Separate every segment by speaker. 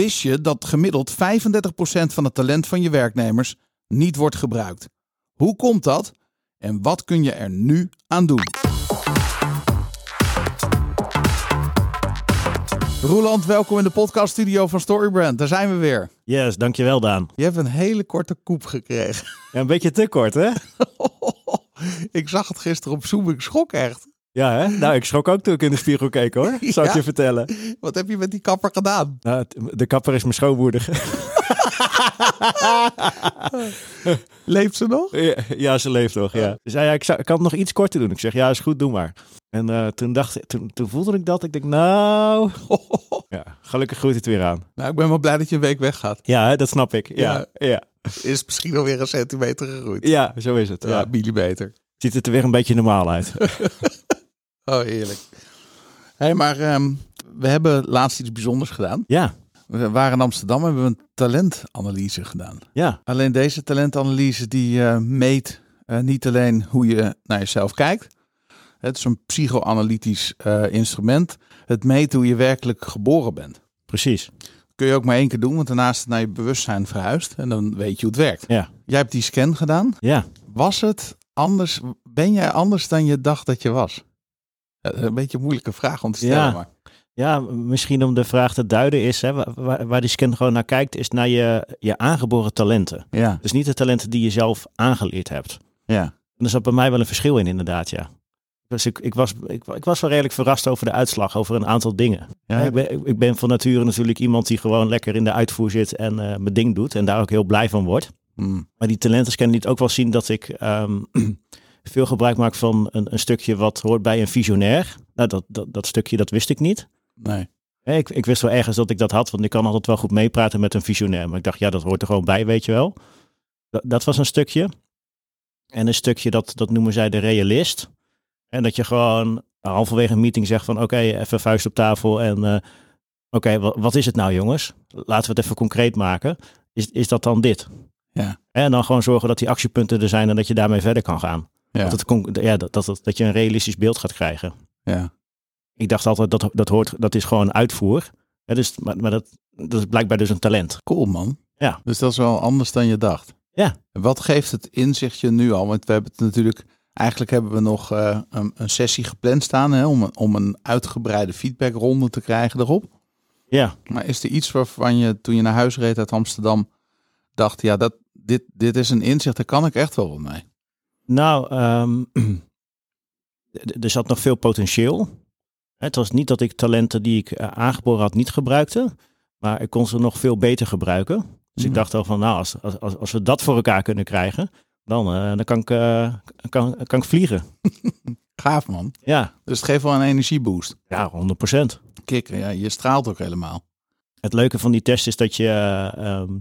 Speaker 1: Wist je dat gemiddeld 35% van het talent van je werknemers niet wordt gebruikt? Hoe komt dat en wat kun je er nu aan doen? Roeland, welkom in de podcaststudio van Storybrand. Daar zijn we weer.
Speaker 2: Yes, dankjewel Daan.
Speaker 1: Je hebt een hele korte koep gekregen.
Speaker 2: Ja, een beetje te kort hè?
Speaker 1: ik zag het gisteren op Zoom, ik schrok echt.
Speaker 2: Ja, hè? Nou, ik schrok ook toen ik in de spiegel keek hoor. Zal ik
Speaker 1: Ja?
Speaker 2: je vertellen.
Speaker 1: Wat heb je met die kapper gedaan?
Speaker 2: Nou, de kapper is mijn schoonmoeder.
Speaker 1: Leeft ze nog?
Speaker 2: ja, ja, ze leeft nog, ja. Ze zei, ja, ik, zou, ik kan het nog iets korter doen. Ik zeg, ja, is goed, doe maar. En eh, toen, dacht, toen, toen voelde ik dat. Ik denk, nou... Ja, gelukkig groeit het weer aan.
Speaker 1: Nou, ik ben wel blij dat je een week weggaat.
Speaker 2: Ja, hè, dat snap ik. Ja, ja.
Speaker 1: Is misschien alweer een centimeter gegroeid.
Speaker 2: ja zo is het.
Speaker 1: Ja,
Speaker 2: Ja.
Speaker 1: millimeter.
Speaker 2: Ziet het er weer een beetje normaal uit.
Speaker 1: Oh, heerlijk. Hé, hey, maar ehm, we hebben laatst iets bijzonders gedaan.
Speaker 2: ja,
Speaker 1: We waren in Amsterdam en hebben een talentanalyse gedaan.
Speaker 2: ja,
Speaker 1: Alleen deze talentanalyse die eh, meet eh, niet alleen hoe je naar jezelf kijkt. Het is een psychoanalytisch eh, instrument. Het meet hoe je werkelijk geboren bent.
Speaker 2: precies.
Speaker 1: Kun je ook maar één keer doen, want daarna is het naar je bewustzijn verhuisd. En dan weet je hoe het werkt.
Speaker 2: Ja,
Speaker 1: Jij hebt die scan gedaan.
Speaker 2: ja.
Speaker 1: Was het anders? Ben jij anders dan je dacht dat je was? Ja, een beetje een moeilijke vraag om te stellen.
Speaker 2: Ja.
Speaker 1: Maar.
Speaker 2: Ja, misschien om de vraag te duiden is, hè, wa- waar, waar die scan gewoon naar kijkt, is naar je, je aangeboren talenten.
Speaker 1: Ja,
Speaker 2: Dus niet de talenten die je zelf aangeleerd hebt.
Speaker 1: ja.
Speaker 2: En er zat bij mij wel een verschil in, inderdaad, ja. Dus ik, ik, was, ik, ik was wel redelijk verrast over de uitslag, over een aantal dingen.
Speaker 1: ja.
Speaker 2: ik, ben, ik ben van nature natuurlijk iemand die gewoon lekker in de uitvoer zit en eh, mijn ding doet. En daar ook heel blij van wordt.
Speaker 1: Hmm.
Speaker 2: Maar die talentenscan liet ook wel zien dat ik ehm, veel gebruik maak van een, een stukje wat hoort bij een visionair. Nou, dat, dat, dat stukje, dat wist ik niet.
Speaker 1: Nee.
Speaker 2: Ik, ik wist wel ergens dat ik dat had, want ik kan altijd wel goed meepraten met een visionair. Maar ik dacht, ja, dat hoort er gewoon bij, weet je wel. Dat, dat was een stukje. En een stukje, dat, dat noemen zij de realist. En dat je gewoon halverwege een meeting zegt van, oké, even vuist op tafel en... eh, Oké, wa- wat is het nou jongens? Laten we het even concreet maken. Is, is dat dan dit?
Speaker 1: Ja.
Speaker 2: En dan gewoon zorgen dat die actiepunten er zijn en dat je daarmee verder kan gaan.
Speaker 1: Ja.
Speaker 2: Dat, het, ja, dat, dat, dat je een realistisch beeld gaat krijgen.
Speaker 1: ja.
Speaker 2: Ik dacht altijd dat dat hoort, dat is gewoon uitvoer. Ja, dus, maar maar dat, dat is blijkbaar dus een talent.
Speaker 1: Cool man.
Speaker 2: Ja.
Speaker 1: Dus dat is wel anders dan je dacht.
Speaker 2: Ja.
Speaker 1: Wat geeft het inzichtje nu al? Want we hebben het natuurlijk, eigenlijk hebben we nog eh, een, een sessie gepland staan hè, om, een- om een uitgebreide feedbackronde te krijgen erop.
Speaker 2: Ja,
Speaker 1: Maar is er iets waarvan je toen je naar huis reed uit Amsterdam dacht, ja, dat, dit, dit is een inzicht, daar kan ik echt wel wat mee.
Speaker 2: Nou, ehm, er zat nog veel potentieel. Het was niet dat ik talenten die ik eh, aangeboren had niet gebruikte, maar ik kon ze nog veel beter gebruiken. Dus ik
Speaker 1: Mhm.
Speaker 2: dacht al van, nou, als, als, als, we dat voor elkaar kunnen krijgen, dan, eh, dan kan, ik, eh, kan, kan ik vliegen.
Speaker 1: Gaaf man.
Speaker 2: Ja,
Speaker 1: Dus het geeft wel een energieboost.
Speaker 2: ja, 100 procent.
Speaker 1: Kikker, ja, je straalt ook helemaal.
Speaker 2: Het leuke van die test is dat je eh, ehm,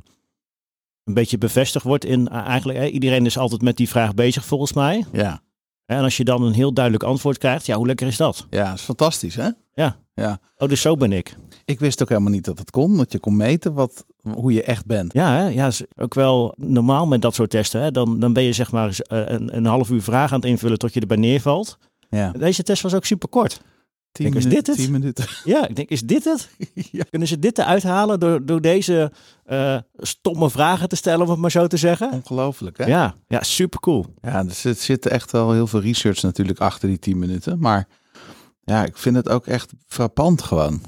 Speaker 2: een beetje bevestigd wordt in eh, eigenlijk, eh, iedereen is altijd met die vraag bezig volgens mij.
Speaker 1: Ja,
Speaker 2: En als je dan een heel duidelijk antwoord krijgt, ja, hoe lekker is dat?
Speaker 1: ja, is fantastisch hè?
Speaker 2: Ja.
Speaker 1: Ja.
Speaker 2: Oh, dus zo ben ik.
Speaker 1: Ik wist ook helemaal niet dat het kon, dat je kon meten wat, hoe je echt bent.
Speaker 2: Ja, hè? ja, is ook wel normaal met dat soort testen. Hè? Dan, dan ben je zeg maar eh, een, een half uur vragen aan het invullen tot je erbij neervalt.
Speaker 1: Ja.
Speaker 2: Deze test was ook super kort.
Speaker 1: Tien
Speaker 2: is
Speaker 1: minuten,
Speaker 2: dit het?
Speaker 1: Tien minuten.
Speaker 2: Ja, ik denk, is dit het?
Speaker 1: ja.
Speaker 2: Kunnen ze dit eruit halen door, door deze eh, stomme vragen te stellen, om het maar zo te zeggen?
Speaker 1: Ongelooflijk hè?
Speaker 2: Ja, ja super cool.
Speaker 1: Ja, dus er zit echt wel heel veel research natuurlijk achter die 10 minuten. Maar ja, ik vind het ook echt frappant gewoon.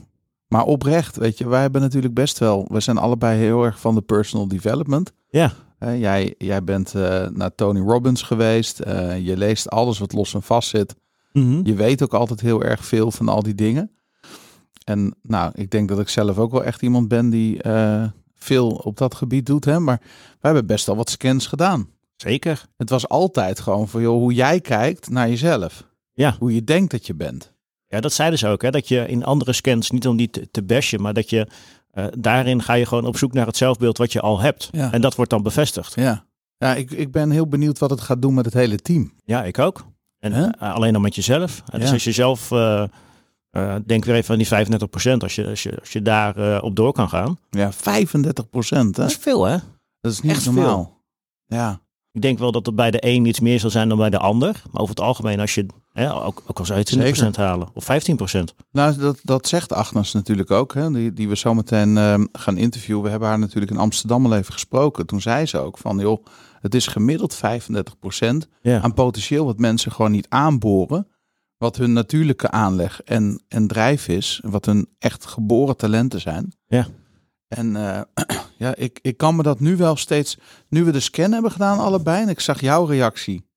Speaker 1: Maar oprecht, weet je, wij hebben natuurlijk best wel... We zijn allebei heel erg van de personal development.
Speaker 2: Ja,
Speaker 1: jij, jij bent eh, naar Tony Robbins geweest. eh, je leest alles wat los en vast zit.
Speaker 2: Mhm.
Speaker 1: Je weet ook altijd heel erg veel van al die dingen. En nou, ik denk dat ik zelf ook wel echt iemand ben die eh, veel op dat gebied doet. Hè? Maar we hebben best al wat scans gedaan.
Speaker 2: zeker.
Speaker 1: Het was altijd gewoon van joh, hoe jij kijkt naar jezelf.
Speaker 2: Ja.
Speaker 1: Hoe je denkt dat je bent.
Speaker 2: Ja, dat zeiden ze ook. Hè? Dat je in andere scans, niet om die te, te bashen, maar dat je eh, daarin ga je gewoon op zoek naar het zelfbeeld wat je al hebt.
Speaker 1: Ja.
Speaker 2: En dat wordt dan bevestigd.
Speaker 1: Ja, ja ik, ik ben heel benieuwd wat het gaat doen met het hele team.
Speaker 2: Ja, ik ook. En eh, alleen dan met jezelf. Dus als je zelf, eh, denk weer even aan die 35 procent, als je, als je, als je daar op door kan gaan.
Speaker 1: Ja, 35 procent.
Speaker 2: Dat is veel hè?
Speaker 1: Dat is niet
Speaker 2: echt
Speaker 1: normaal. Ja.
Speaker 2: Ik denk wel dat het bij de een iets meer zal zijn dan bij de ander. Maar over het algemeen, als je hè, ook, ook al zou je het 20% halen of 15%.
Speaker 1: Nou, dat, dat zegt Agnes natuurlijk ook, hè, die, die we zometeen uh, gaan interviewen. We hebben haar natuurlijk in Amsterdam al even gesproken. Toen zei ze ook van, joh, het is gemiddeld 35%
Speaker 2: Ja.
Speaker 1: aan potentieel wat mensen gewoon niet aanboren. Wat hun natuurlijke aanleg en, en drijf is. Wat hun echt geboren talenten zijn.
Speaker 2: Ja.
Speaker 1: En eh, ja, ik, ik kan me dat nu wel steeds... Nu we de scan hebben gedaan allebei en ik zag jouw reactie.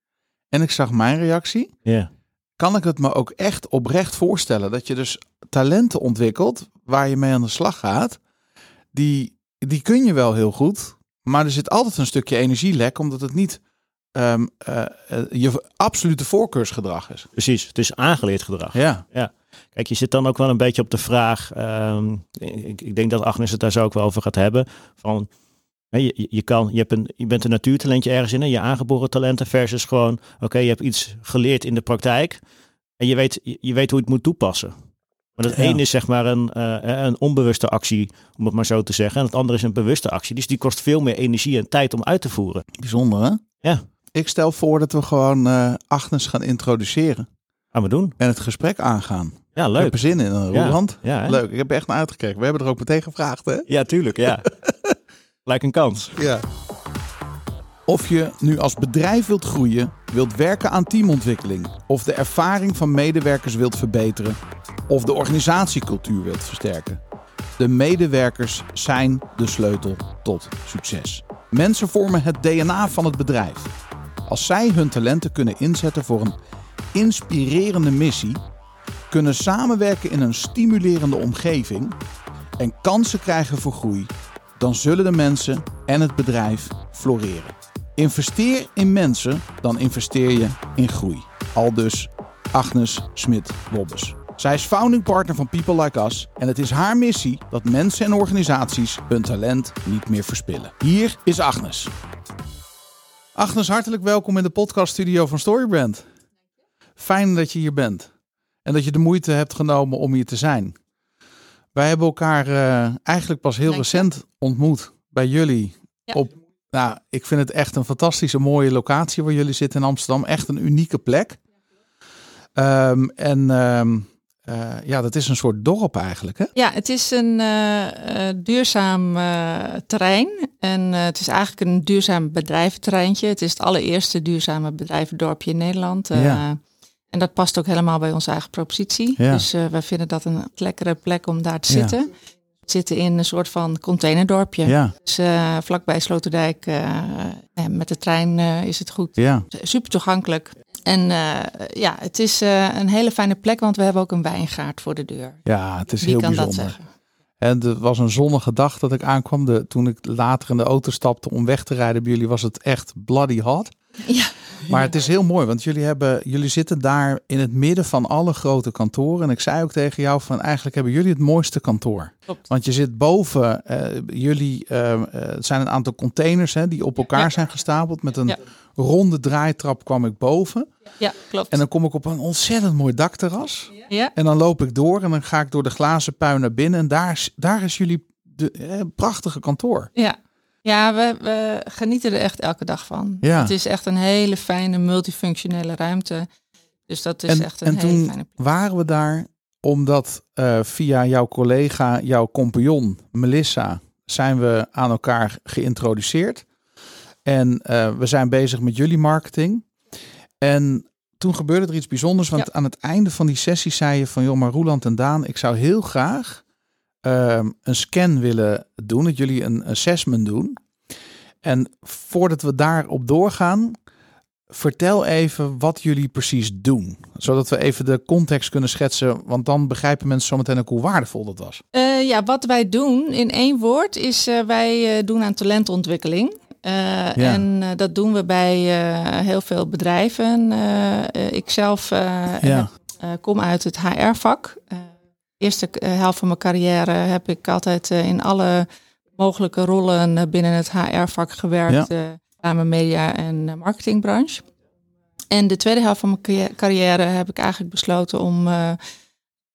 Speaker 1: En ik zag mijn reactie.
Speaker 2: Ja.
Speaker 1: Kan ik het me ook echt oprecht voorstellen. Dat je dus talenten ontwikkelt waar je mee aan de slag gaat. Die, die kun je wel heel goed. Maar er zit altijd een stukje energielek. Omdat het niet ehm, eh, eh, je absolute voorkeursgedrag is.
Speaker 2: Precies, het is aangeleerd gedrag.
Speaker 1: Ja.
Speaker 2: Kijk, je zit dan ook wel een beetje op de vraag. ehm, ik, ik denk dat Agnes het daar zo ook wel over gaat hebben. Van, je, je, kan, je, hebt een, je bent een natuurtalentje ergens in, je aangeboren talenten versus gewoon, oké, je hebt iets geleerd in de praktijk en je weet, je, je weet hoe je het moet toepassen. Maar
Speaker 1: Ja.
Speaker 2: één is zeg maar een, eh, een onbewuste actie, om het maar zo te zeggen. En het andere is een bewuste actie. Dus die kost veel meer energie en tijd om uit te voeren.
Speaker 1: Bijzonder hè?
Speaker 2: Ja.
Speaker 1: Ik stel voor dat we gewoon eh Agnes gaan introduceren.
Speaker 2: Gaan we doen.
Speaker 1: En het gesprek aangaan.
Speaker 2: Ja,
Speaker 1: Ik
Speaker 2: leuk.
Speaker 1: heb er zin in, eh,
Speaker 2: Ja.
Speaker 1: Roland.
Speaker 2: Ja?
Speaker 1: Leuk, ik heb er echt naar uitgekeken. We hebben er ook meteen gevraagd hè?
Speaker 2: Ja, tuurlijk. Ja. Lijkt een kans.
Speaker 1: Ja. Of je nu als bedrijf wilt groeien, wilt werken aan teamontwikkeling, of de ervaring van medewerkers wilt verbeteren, of de organisatiecultuur wilt versterken. De medewerkers zijn de sleutel tot succes. Mensen vormen het DNA van het bedrijf. Als zij hun talenten kunnen inzetten voor een inspirerende missie, kunnen samenwerken in een stimulerende omgeving en kansen krijgen voor groei, dan zullen de mensen en het bedrijf floreren. Investeer in mensen, dan investeer je in groei. Aldus Agnes Smit-Wobbes. Zij is founding partner van People Like Us en het is haar missie dat mensen en organisaties hun talent niet meer verspillen. Hier is Agnes. Agnes, hartelijk welkom in de podcaststudio van Storybrand. Fijn dat je hier bent en dat je de moeite hebt genomen om hier te zijn. Wij hebben elkaar eh, eigenlijk pas heel recent ontmoet bij jullie
Speaker 3: Ja.
Speaker 1: op nou, ik vind het echt een fantastische mooie locatie waar jullie zitten in Amsterdam. Echt een unieke plek. Ehm, en ehm, eh, ja, dat is een soort dorp eigenlijk, hè?
Speaker 3: Ja, het is een eh, eh, duurzaam terrein. En het is eigenlijk een duurzaam bedrijventerreintje. Het is het allereerste duurzame bedrijvendorpje in Nederland.
Speaker 1: Ja.
Speaker 3: En dat past ook helemaal bij onze eigen propositie.
Speaker 1: Ja.
Speaker 3: Dus wij vinden dat een lekkere plek om daar te zitten. Zitten in een soort van containerdorpje.
Speaker 1: Ja,
Speaker 3: Dus eh, vlakbij Sloterdijk, en met de trein is het goed.
Speaker 1: ja.
Speaker 3: Super toegankelijk. En ja, het is een hele fijne plek, want we hebben ook een wijngaard voor de deur.
Speaker 1: ja het is
Speaker 3: Wie
Speaker 1: heel
Speaker 3: kan dat zeggen?
Speaker 1: En het was een zonnige dag dat ik aankwam. De, toen ik later in de auto stapte om weg te rijden bij jullie, was het echt bloody hot.
Speaker 3: Ja.
Speaker 1: Maar het is heel mooi, want jullie, hebben, jullie zitten daar in het midden van alle grote kantoren. En ik zei ook tegen jou van eigenlijk hebben jullie het mooiste kantoor.
Speaker 3: Klopt.
Speaker 1: Want je zit boven, eh, jullie, eh, eh, het zijn een aantal containers hè, die op elkaar
Speaker 3: Ja.
Speaker 1: zijn gestapeld. Met een
Speaker 3: Ja.
Speaker 1: ronde draaitrap kwam ik boven.
Speaker 3: Ja, klopt.
Speaker 1: En dan kom ik op een ontzettend mooi dakterras.
Speaker 3: ja,
Speaker 1: En dan loop ik door en dan ga ik door de glazen puin naar binnen. En daar, is- daar is jullie de, eh, prachtige kantoor.
Speaker 3: ja. Ja we, we genieten er echt elke dag van.
Speaker 1: Ja.
Speaker 3: Het is echt een hele fijne multifunctionele ruimte. Dus dat is
Speaker 1: En,
Speaker 3: echt een
Speaker 1: en
Speaker 3: hele
Speaker 1: toen
Speaker 3: fijne plek.
Speaker 1: waren we daar omdat eh, via jouw collega, jouw compagnon Melissa, zijn we aan elkaar geïntroduceerd. En eh, we zijn bezig met jullie marketing. En toen gebeurde er iets bijzonders, want
Speaker 3: Ja.
Speaker 1: aan het einde van die sessie zei je van, joh, maar Roeland en Daan, ik zou heel graag ehm, een scan willen doen, dat jullie een assessment doen. En voordat we daarop doorgaan, vertel even wat jullie precies doen. Zodat we even de context kunnen schetsen, want dan begrijpen mensen zometeen ook hoe waardevol dat was.
Speaker 3: Eh, ja, wat wij doen in één woord is eh, wij eh, doen aan talentontwikkeling. Eh, En dat doen we bij heel veel bedrijven. Eh, ik zelf
Speaker 1: Ja.
Speaker 3: kom uit het HR-vak. De eerste eh, helft van mijn carrière heb ik altijd eh, in alle mogelijke rollen eh, binnen het HR-vak gewerkt. eh samen media en marketingbranche. En de tweede helft van mijn carri- carrière heb ik eigenlijk besloten om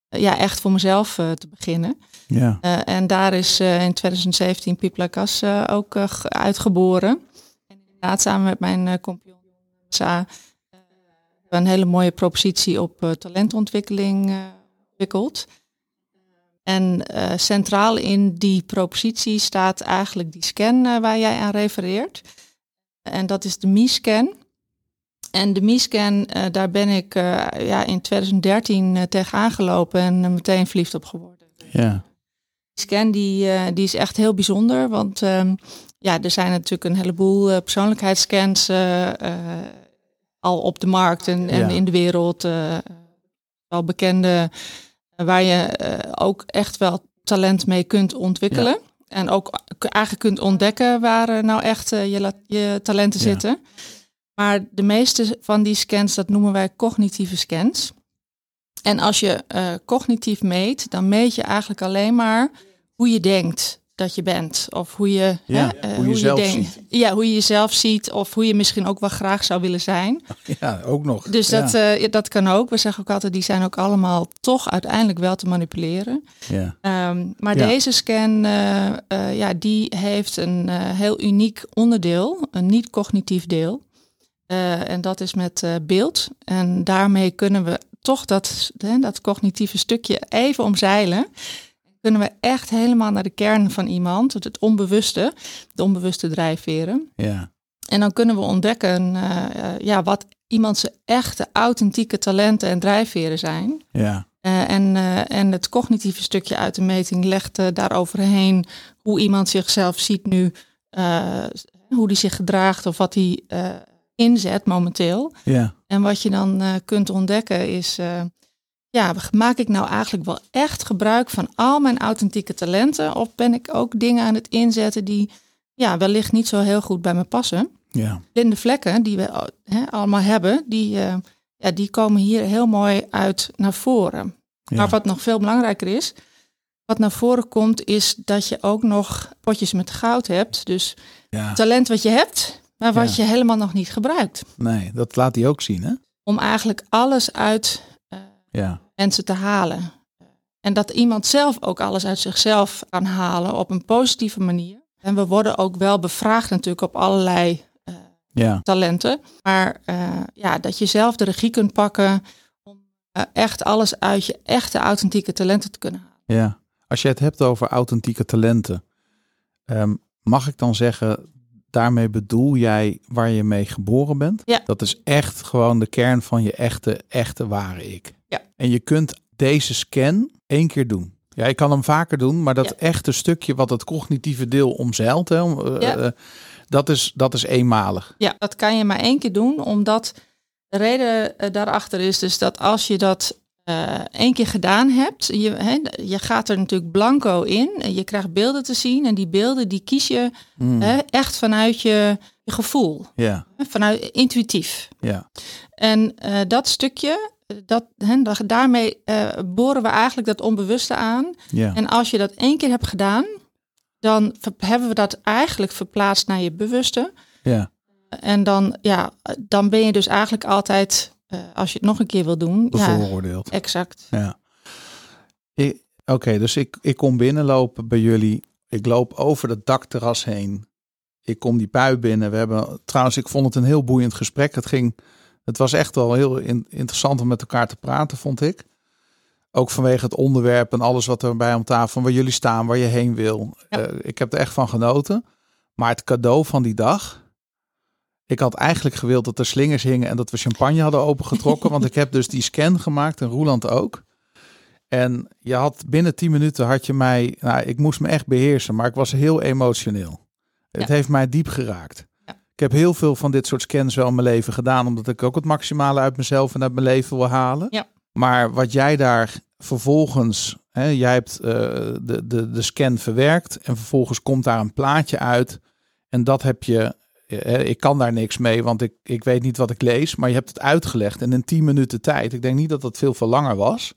Speaker 3: ja, echt voor mezelf te beginnen.
Speaker 1: Ja.
Speaker 3: En daar is in 2017 People Like Us, eh, ook ge- uitgeboren. En in inderdaad samen met mijn compagnon Sa een hele mooie propositie op talentontwikkeling ontwikkeld. En centraal in die propositie staat eigenlijk die scan waar jij aan refereert. En dat is de MI-scan. En de MISCAN, uh, daar ben ik ja, in 2013 uh, tegenaan gelopen en meteen verliefd op geworden.
Speaker 1: Ja.
Speaker 3: Die scan die, die is echt heel bijzonder, want ehm, ja, er zijn natuurlijk een heleboel persoonlijkheidsscans al op de markt en, en in de wereld. al bekende, waar je ook echt wel talent mee kunt ontwikkelen. Ja. En ook eigenlijk kunt ontdekken waar nou echt je, je talenten ja. zitten. Maar de meeste van die scans, dat noemen wij cognitieve scans. En als je uh, cognitief meet, dan meet je eigenlijk alleen maar hoe je denkt dat je bent. Of hoe je,
Speaker 1: ja, hè, uh, hoe, je, je denkt. Ziet.
Speaker 3: Ja, hoe je jezelf ziet. Of hoe je misschien ook wel graag zou willen zijn.
Speaker 1: Ja, ook nog.
Speaker 3: Dus dat, uh, dat kan ook. We zeggen ook altijd, die zijn ook allemaal toch uiteindelijk wel te manipuleren.
Speaker 1: Ja.
Speaker 3: Um, maar ja. deze scan, ja, die heeft een heel uniek onderdeel. Een niet-cognitief deel. En dat is met beeld. En daarmee kunnen we toch dat, hè, dat cognitieve stukje even omzeilen. Kunnen we echt helemaal naar de kern van iemand, het onbewuste, de onbewuste drijfveren.
Speaker 1: Ja.
Speaker 3: En dan kunnen we ontdekken uh, ja, wat iemands echte, authentieke talenten en drijfveren zijn.
Speaker 1: Ja.
Speaker 3: en, en het cognitieve stukje uit de meting legt daaroverheen hoe iemand zichzelf ziet nu, hoe die zich gedraagt of wat hij inzet momenteel.
Speaker 1: Ja.
Speaker 3: En wat je dan kunt ontdekken is, ja, maak ik nou eigenlijk wel echt gebruik van al mijn authentieke talenten? Of ben ik ook dingen aan het inzetten die ja, wellicht niet zo heel goed bij me passen?
Speaker 1: Ja.
Speaker 3: Blinde vlekken die we he, allemaal hebben, die, uh, ja, die komen hier heel mooi uit naar voren. Ja. Maar wat nog veel belangrijker is, wat naar voren komt, is dat je ook nog potjes met goud hebt. Dus
Speaker 1: ja.
Speaker 3: talent wat je hebt, maar wat ja. je helemaal nog niet gebruikt.
Speaker 1: Nee, dat laat hij ook zien, hè?
Speaker 3: Om eigenlijk alles uit
Speaker 1: ja.
Speaker 3: mensen te halen. En dat iemand zelf ook alles uit zichzelf kan halen op een positieve manier. En we worden ook wel bevraagd natuurlijk op allerlei uh,
Speaker 1: ja.
Speaker 3: talenten. Maar uh, ja, dat je zelf de regie kunt pakken om echt alles uit je echte authentieke talenten te kunnen halen.
Speaker 1: Ja, als je het hebt over authentieke talenten, um, mag ik dan zeggen daarmee bedoel jij waar je mee geboren bent.
Speaker 3: Ja.
Speaker 1: Dat is echt gewoon de kern van je echte, echte ware ik.
Speaker 3: Ja.
Speaker 1: En je kunt deze scan één keer doen. Ja, ik kan hem vaker doen, maar dat
Speaker 3: Ja.
Speaker 1: echte stukje wat het cognitieve deel omzeilt, hè, eh,
Speaker 3: Ja.
Speaker 1: eh, dat, is, dat is eenmalig.
Speaker 3: Ja, dat kan je maar één keer doen, omdat de reden eh, daarachter is dus dat als je dat één keer gedaan hebt, je, hè, je gaat er natuurlijk blanco in en je krijgt beelden te zien en die beelden die kies je
Speaker 1: Mm.
Speaker 3: hè, echt vanuit je, je gevoel,
Speaker 1: Ja,
Speaker 3: vanuit intuïtief.
Speaker 1: ja,
Speaker 3: En dat stukje, dat, hè, da- daarmee eh, boren we eigenlijk dat onbewuste aan.
Speaker 1: ja.
Speaker 3: En als je dat één keer hebt gedaan, dan hebben we dat eigenlijk verplaatst naar je bewuste.
Speaker 1: ja.
Speaker 3: En dan, ja, dan ben je dus eigenlijk altijd, eh, als je het nog een keer wil doen, ja,
Speaker 1: Bevooroordeeld.
Speaker 3: exact.
Speaker 1: Ja. Oké, dus ik, ik kom binnenlopen bij jullie. Ik loop over dat dakterras heen. Ik kom die pui binnen. We hebben trouwens, ik vond het een heel boeiend gesprek. Het ging, het was echt wel heel in- interessant om met elkaar te praten, vond ik. Ook vanwege het onderwerp en alles wat er bij om tafel, waar jullie staan, waar je heen wil.
Speaker 3: Ja.
Speaker 1: Eh, ik heb er echt van genoten. Maar het cadeau van die dag. Ik had eigenlijk gewild dat er slingers hingen en dat we champagne hadden opengetrokken. want ik heb dus die scan gemaakt en Roeland ook. En je had binnen 10 minuten had je mij, nou, ik moest me echt beheersen, maar ik was heel emotioneel. Het heeft mij diep geraakt. Ik heb heel veel van dit soort scans wel in mijn leven gedaan, omdat ik ook het maximale uit mezelf en uit mijn leven wil halen.
Speaker 3: Ja.
Speaker 1: Maar wat jij daar vervolgens, hè, jij hebt eh, de, de, de scan verwerkt en vervolgens komt daar een plaatje uit. En dat heb je, eh, ik kan daar niks mee, want ik, ik weet niet wat ik lees, maar je hebt het uitgelegd en in 10 minuten tijd. Ik denk niet dat dat veel, veel langer was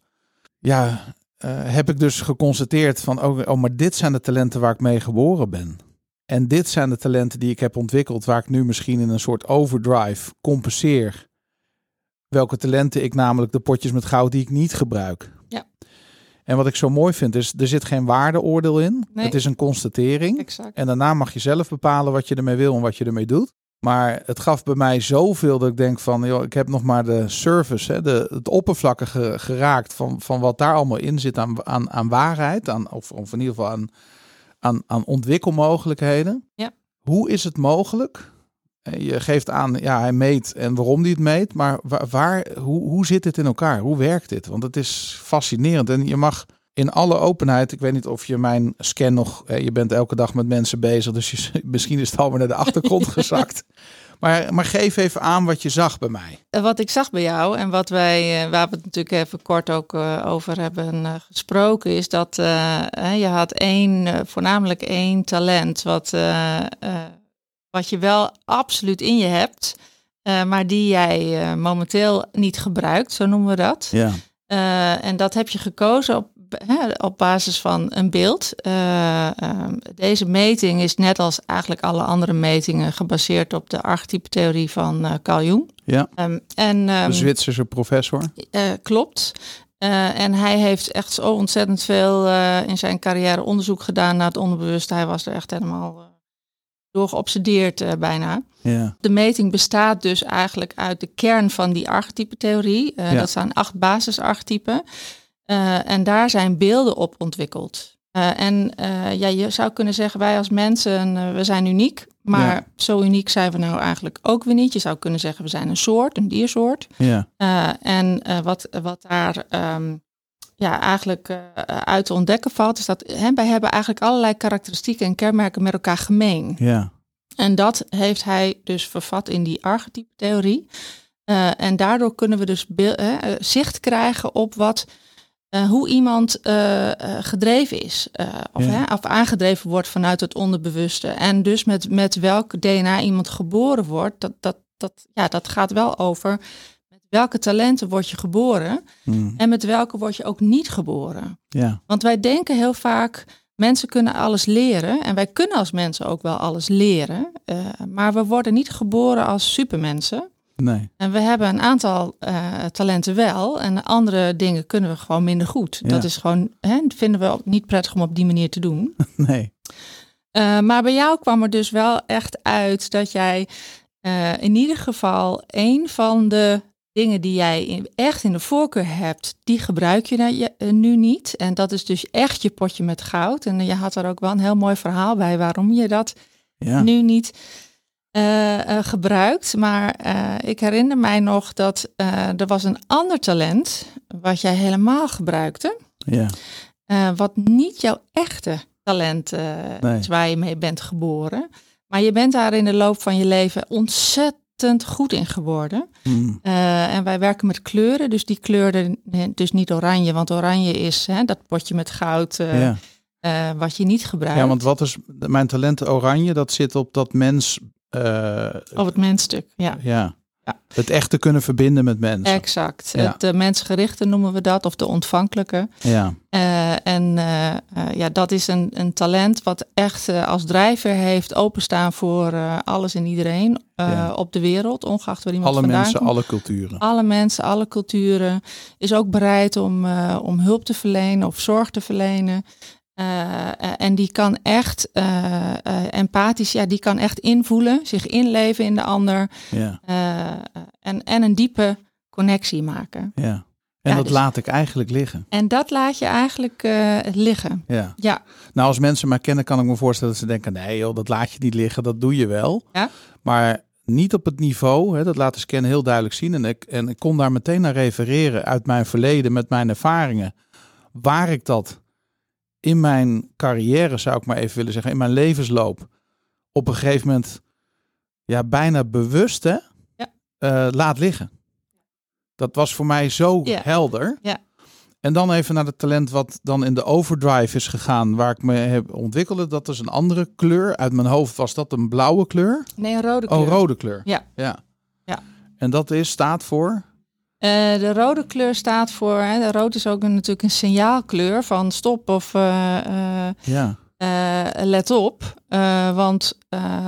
Speaker 1: ja, eh, heb ik dus geconstateerd van, oh, oh, maar dit zijn de talenten waar ik mee geboren ben. En dit zijn de talenten die ik heb ontwikkeld, waar ik nu misschien in een soort overdrive compenseer. Welke talenten ik namelijk de potjes met goud die ik niet gebruik.
Speaker 3: Ja.
Speaker 1: En wat ik zo mooi vind is, er zit geen waardeoordeel in.
Speaker 3: Nee.
Speaker 1: Het is een constatering.
Speaker 3: Exact.
Speaker 1: En daarna mag je zelf bepalen wat je ermee wil en wat je ermee doet. Maar het gaf bij mij zoveel dat ik denk van, joh, ik heb nog maar de service, hè, de, het oppervlakkige geraakt van, van wat daar allemaal in zit aan, aan, aan waarheid, aan, of, of in ieder geval aan, aan, aan ontwikkelmogelijkheden.
Speaker 3: Ja.
Speaker 1: Hoe is het mogelijk? Je geeft aan, ja, hij meet en waarom hij het meet, maar waar, waar hoe, hoe zit het in elkaar? Hoe werkt dit? Want het is fascinerend en je mag in alle openheid, ik weet niet of je mijn scan nog, je bent elke dag met mensen bezig, dus je, misschien is het alweer naar de achtergrond gezakt. Maar, maar geef even aan wat je zag bij mij.
Speaker 3: Eh, Wat ik zag bij jou en wat wij, eh, waar we het natuurlijk even kort ook eh, over hebben eh, gesproken, is dat eh, hè, je had één, eh, voornamelijk één talent, wat, eh, eh, wat je wel absoluut in je hebt, eh, maar die jij eh, momenteel niet gebruikt, zo noemen we dat.
Speaker 1: Ja,
Speaker 3: Eh, en dat heb je gekozen op, hè, op basis van een beeld. Eh, ehm, deze meting is net als eigenlijk alle andere metingen gebaseerd op de archetype-theorie van eh, Carl Jung.
Speaker 1: ja.
Speaker 3: Ehm, en, ehm,
Speaker 1: de Zwitserse professor.
Speaker 3: eh, klopt. En hij heeft echt zo ontzettend veel in zijn carrière onderzoek gedaan naar het onderbewuste. Hij was er echt helemaal door geobsedeerd bijna.
Speaker 1: Ja,
Speaker 3: De meting bestaat dus eigenlijk uit de kern van die archetype-theorie. Eh,
Speaker 1: Ja.
Speaker 3: Dat zijn acht basisarchetypen. Eh, en daar zijn beelden op ontwikkeld. Eh, en eh, ja, je zou kunnen zeggen, wij als mensen, we zijn uniek. Maar
Speaker 1: Ja.
Speaker 3: zo uniek zijn we nou eigenlijk ook weer niet. Je zou kunnen zeggen, we zijn een soort, een diersoort.
Speaker 1: ja,
Speaker 3: en wat, wat daar ehm, ja, eigenlijk uit te ontdekken valt, is dat hè, wij hebben eigenlijk allerlei karakteristieken en kenmerken met elkaar gemeen.
Speaker 1: ja,
Speaker 3: En dat heeft hij dus vervat in die archetype-theorie. Eh, en daardoor kunnen we dus zicht krijgen op wat, eh, hoe iemand eh, eh, gedreven is. of,
Speaker 1: Ja.
Speaker 3: hè, of aangedreven wordt vanuit het onderbewuste. En dus met, met welk DNA iemand geboren wordt, dat, dat, dat, ja, dat gaat wel over met welke talenten word je geboren
Speaker 1: mm,
Speaker 3: en met welke word je ook niet geboren.
Speaker 1: ja,
Speaker 3: Want wij denken heel vaak, mensen kunnen alles leren. En wij kunnen als mensen ook wel alles leren. maar we worden niet geboren als supermensen.
Speaker 1: Nee,
Speaker 3: En we hebben een aantal eh, talenten wel. En andere dingen kunnen we gewoon minder goed.
Speaker 1: Ja.
Speaker 3: Dat is gewoon, hè, vinden we ook niet prettig om op die manier te doen.
Speaker 1: nee,
Speaker 3: Eh, maar bij jou kwam er dus wel echt uit dat jij eh, in ieder geval een van de dingen die jij echt in de voorkeur hebt, die gebruik je nu niet. En dat is dus echt je potje met goud. En je had er ook wel een heel mooi verhaal bij waarom je dat
Speaker 1: ja,
Speaker 3: nu niet eh, eh, gebruikt. Maar eh, ik herinner mij nog dat er was een ander talent wat jij helemaal gebruikte.
Speaker 1: ja,
Speaker 3: wat niet jouw echte talent
Speaker 1: Nee.
Speaker 3: is waar je mee bent geboren. Maar je bent daar in de loop van je leven ontzettend goed in geworden.
Speaker 1: mm,
Speaker 3: Eh, en wij werken met kleuren, dus die kleuren, dus niet oranje, want oranje is hè, dat potje met goud
Speaker 1: ja.
Speaker 3: wat je niet gebruikt.
Speaker 1: Ja, want wat is mijn talent oranje? Dat zit op dat mens, eh,
Speaker 3: Op het mensstuk, ja.
Speaker 1: ja,
Speaker 3: Ja.
Speaker 1: het echte kunnen verbinden met mensen.
Speaker 3: Exact.
Speaker 1: Ja.
Speaker 3: Het uh, mensgerichte noemen we dat, of de ontvankelijke.
Speaker 1: Ja,
Speaker 3: Uh, en uh, uh, ja, dat is een, een talent wat echt uh, als drijver heeft openstaan voor uh, alles en iedereen
Speaker 1: Ja.
Speaker 3: op de wereld, ongeacht waar iemand
Speaker 1: alle
Speaker 3: vandaan
Speaker 1: mensen,
Speaker 3: komt.
Speaker 1: alle culturen.
Speaker 3: Alle mensen, alle culturen. Is ook bereid om, uh, om hulp te verlenen of zorg te verlenen. Uh, en die kan echt uh, empathisch, ja, die kan echt invoelen, zich inleven in de ander.
Speaker 1: Ja.
Speaker 3: en, en een diepe connectie maken.
Speaker 1: Ja. En ja, dat dus, laat ik eigenlijk liggen.
Speaker 3: En dat laat je eigenlijk uh, liggen.
Speaker 1: Ja.
Speaker 3: ja.
Speaker 1: Nou, als mensen mij kennen, kan ik me voorstellen dat ze denken: nee, joh, dat laat je niet liggen, dat doe je wel.
Speaker 3: Ja.
Speaker 1: Maar niet op het niveau, hè, dat laat de scan heel duidelijk zien. En ik, en ik kon daar meteen naar refereren uit mijn verleden met mijn ervaringen. Waar ik dat in mijn carrière, zou ik maar even willen zeggen, in mijn levensloop, op een gegeven moment ja, bijna bewust hè,
Speaker 3: ja.
Speaker 1: uh, laat liggen. Dat was voor mij zo
Speaker 3: ja.
Speaker 1: helder.
Speaker 3: Ja.
Speaker 1: En dan even naar het talent wat dan in de overdrive is gegaan, waar ik me heb ontwikkeld. Dat is een andere kleur. Uit mijn hoofd was dat een blauwe kleur.
Speaker 3: Nee, een rode kleur.
Speaker 1: Oh, rode kleur.
Speaker 3: Ja.
Speaker 1: ja.
Speaker 3: ja.
Speaker 1: En dat is, staat voor?
Speaker 3: Uh, de rode kleur staat voor, hè, de rood is ook een, natuurlijk een signaalkleur van stop of uh, uh,
Speaker 1: ja.
Speaker 3: let op. Want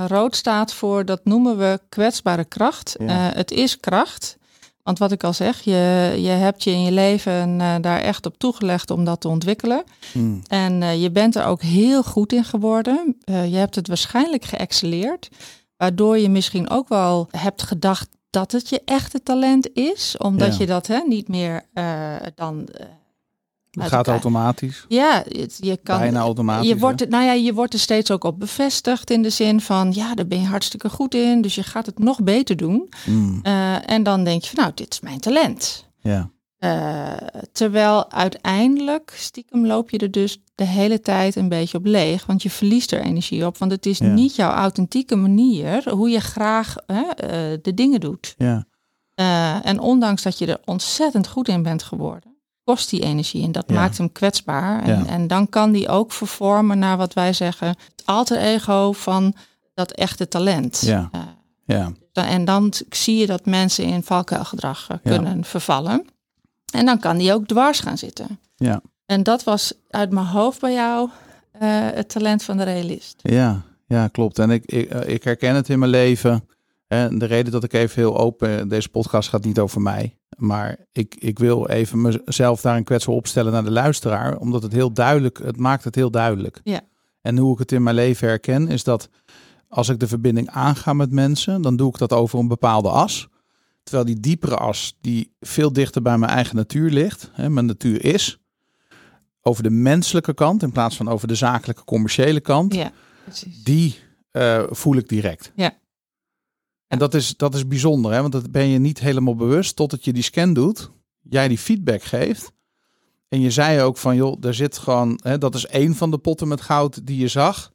Speaker 3: rood staat voor, dat noemen we kwetsbare kracht.
Speaker 1: Ja.
Speaker 3: het is kracht. Want wat ik al zeg, je, je hebt je in je leven uh, daar echt op toegelegd om dat te ontwikkelen.
Speaker 1: Hmm.
Speaker 3: En uh, je bent er ook heel goed in geworden. Uh, je hebt het waarschijnlijk geëxceleerd. Waardoor je misschien ook wel hebt gedacht dat het je echte talent is. Omdat
Speaker 1: Ja.
Speaker 3: je dat hè, niet meer eh, dan... eh,
Speaker 1: Het gaat automatisch.
Speaker 3: Ja, het- je kan...
Speaker 1: Bijna automatisch.
Speaker 3: Je wordt, er- nou ja, je wordt er steeds ook op bevestigd in de zin van, ja, daar ben je hartstikke goed in, dus je gaat het nog beter doen.
Speaker 1: Mm,
Speaker 3: Eh, en dan denk je van, nou, dit is mijn talent.
Speaker 1: ja.
Speaker 3: Eh, terwijl uiteindelijk, stiekem loop je er dus de hele tijd een beetje op leeg, want je verliest er energie op. Want het is
Speaker 1: Ja.
Speaker 3: niet jouw authentieke manier hoe je graag hè, eh, de dingen doet.
Speaker 1: ja.
Speaker 3: Eh, en ondanks dat je er ontzettend goed in bent geworden, kost die energie en dat
Speaker 1: Ja.
Speaker 3: maakt hem kwetsbaar. En, en dan kan die ook vervormen naar wat wij zeggen, het alter ego van dat echte talent.
Speaker 1: Ja. Ja.
Speaker 3: en dan zie je dat mensen in valkuilgedrag kunnen vervallen. En dan kan die ook dwars gaan zitten.
Speaker 1: Ja.
Speaker 3: En dat was uit mijn hoofd bij jou eh, het talent van de realist.
Speaker 1: Ja, ja, klopt. En ik, ik, eh, ik herken het in mijn leven. En de reden dat ik even heel open, deze podcast gaat niet over mij. Maar ik, ik wil even mezelf daarin kwetsbaar opstellen naar de luisteraar. Omdat het heel duidelijk, het maakt het heel duidelijk.
Speaker 3: Ja.
Speaker 1: En hoe ik het in mijn leven herken, is dat als ik de verbinding aanga met mensen, dan doe ik dat over een bepaalde as. Terwijl die diepere as, die veel dichter bij mijn eigen natuur ligt, hè, mijn natuur is, over de menselijke kant in plaats van over de zakelijke commerciële kant,
Speaker 3: Ja,
Speaker 1: die eh, voel ik direct.
Speaker 3: Ja.
Speaker 1: En dat is, dat is bijzonder, hè? want dat ben je niet helemaal bewust totdat je die scan doet, jij die feedback geeft. En je zei ook van, joh, er zit gewoon, hè, dat is één van de potten met goud die je zag.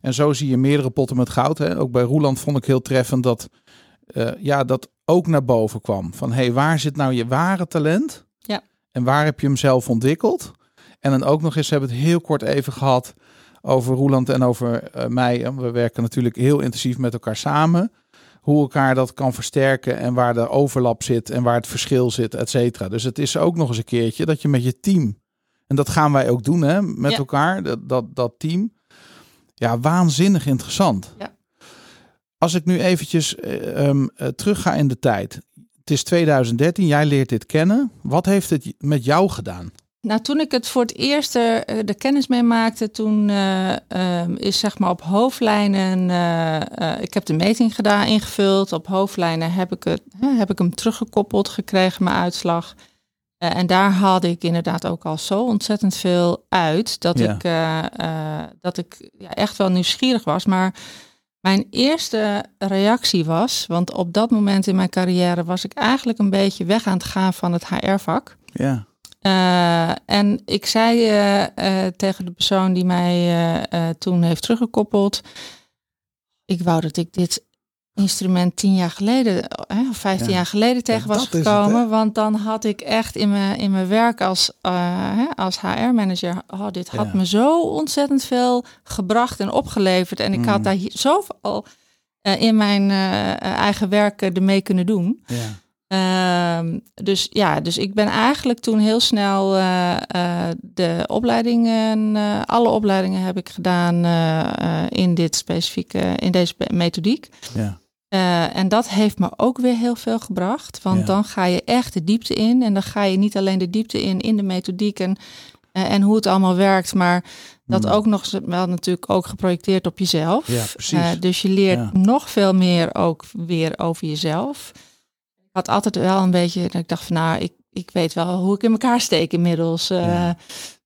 Speaker 1: En zo zie je meerdere potten met goud. Hè? Ook bij Roeland vond ik heel treffend dat, eh, ja, dat ook naar boven kwam. Van, hé, hey, waar zit nou je ware talent?
Speaker 3: Ja.
Speaker 1: En waar heb je hem zelf ontwikkeld? En dan ook nog eens, hebben we het heel kort even gehad over Roeland en over eh, mij. En We werken natuurlijk heel intensief met elkaar samen. Hoe elkaar dat kan versterken en waar de overlap zit en waar het verschil zit, et cetera. Dus het is ook nog eens een keertje dat je met je team, en dat gaan wij ook doen hè, met
Speaker 3: Ja.
Speaker 1: elkaar, dat, dat, dat team. Ja, waanzinnig interessant.
Speaker 3: Ja.
Speaker 1: Als ik nu eventjes eh, terug ga in de tijd. Het is 2013, jij leert dit kennen. Wat heeft het met jou gedaan?
Speaker 3: Nou, toen ik het voor het eerst er, eh, de kennis mee maakte, toen eh, ehm, is zeg maar op hoofdlijnen, ik heb de meting gedaan, ingevuld. Op hoofdlijnen heb ik, het, heb ik hem teruggekoppeld gekregen, mijn uitslag. En daar haalde ik inderdaad ook al zo ontzettend veel uit, dat
Speaker 1: Ja.
Speaker 3: ik, dat ik ja, echt wel nieuwsgierig was. Maar mijn eerste reactie was, want op dat moment in mijn carrière was ik eigenlijk een beetje weg aan het gaan van het HR-vak.
Speaker 1: Ja,
Speaker 3: Eh, en ik zei eh, eh, tegen de persoon die mij toen heeft teruggekoppeld. Ik wou dat ik dit instrument tien jaar geleden, eh, of vijftien
Speaker 1: Ja.
Speaker 3: jaar geleden tegen
Speaker 1: Ja,
Speaker 3: was
Speaker 1: het,
Speaker 3: gekomen. want dan had ik echt in mijn, in mijn werk als, eh, hè, als HR-manager, oh, dit had
Speaker 1: Ja.
Speaker 3: me zo ontzettend veel gebracht en opgeleverd. En ik
Speaker 1: Mm.
Speaker 3: had daar hier zoveel eh, in mijn eigen werk ermee kunnen doen.
Speaker 1: ja.
Speaker 3: Ehm, dus ja, dus ik ben eigenlijk toen heel snel eh, eh, de opleidingen, eh, alle opleidingen heb ik gedaan in dit specifieke, in deze methodiek.
Speaker 1: ja.
Speaker 3: En dat heeft me ook weer heel veel gebracht, want
Speaker 1: Ja.
Speaker 3: dan ga je echt de diepte in en dan ga je niet alleen de diepte in in de methodiek en, en hoe het allemaal werkt, maar dat
Speaker 1: Mm.
Speaker 3: ook nog wel natuurlijk ook geprojecteerd op jezelf.
Speaker 1: Ja, precies.
Speaker 3: Dus je leert
Speaker 1: Ja.
Speaker 3: nog veel meer ook weer over jezelf. Ik had altijd wel een beetje, dat ik dacht van nou, ik, ik weet wel hoe ik in elkaar steek inmiddels. eh,
Speaker 1: Ja.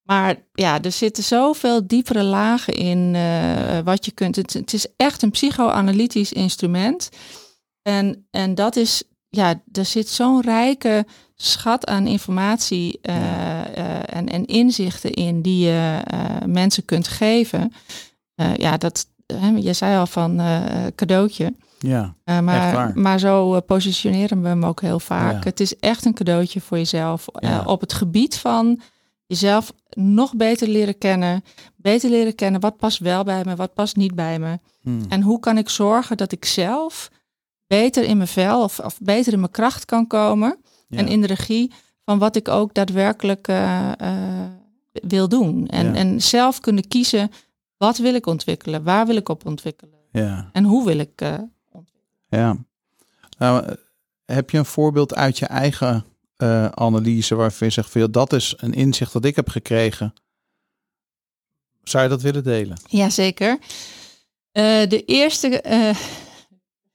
Speaker 3: Maar ja, er zitten zoveel diepere lagen in eh, wat je kunt. Het, het is echt een psychoanalytisch instrument. En, en dat is, ja, er zit zo'n rijke schat aan informatie eh, en, en inzichten in die je mensen kunt geven. Ja, dat, je zei al van cadeautje.
Speaker 1: Ja.
Speaker 3: Eh, maar, maar zo eh, positioneren we hem ook heel vaak.
Speaker 1: Ja.
Speaker 3: Het is echt een cadeautje voor jezelf. eh, op het gebied van jezelf nog beter leren kennen. Beter leren kennen wat past wel bij me, wat past niet bij me.
Speaker 1: Hm.
Speaker 3: En hoe kan ik zorgen dat ik zelf beter in mijn vel of, of beter in mijn kracht kan komen.
Speaker 1: Ja.
Speaker 3: En in de regie van wat ik ook daadwerkelijk wil doen. En, en zelf kunnen kiezen, wat wil ik ontwikkelen? Waar wil ik op ontwikkelen?
Speaker 1: ja.
Speaker 3: En hoe wil ik
Speaker 1: Ja. Nou, heb je een voorbeeld uit je eigen eh, analyse waarvan je zegt van dat is een inzicht dat ik heb gekregen. Zou je dat willen delen?
Speaker 3: Jazeker. Eh de eerste, eh,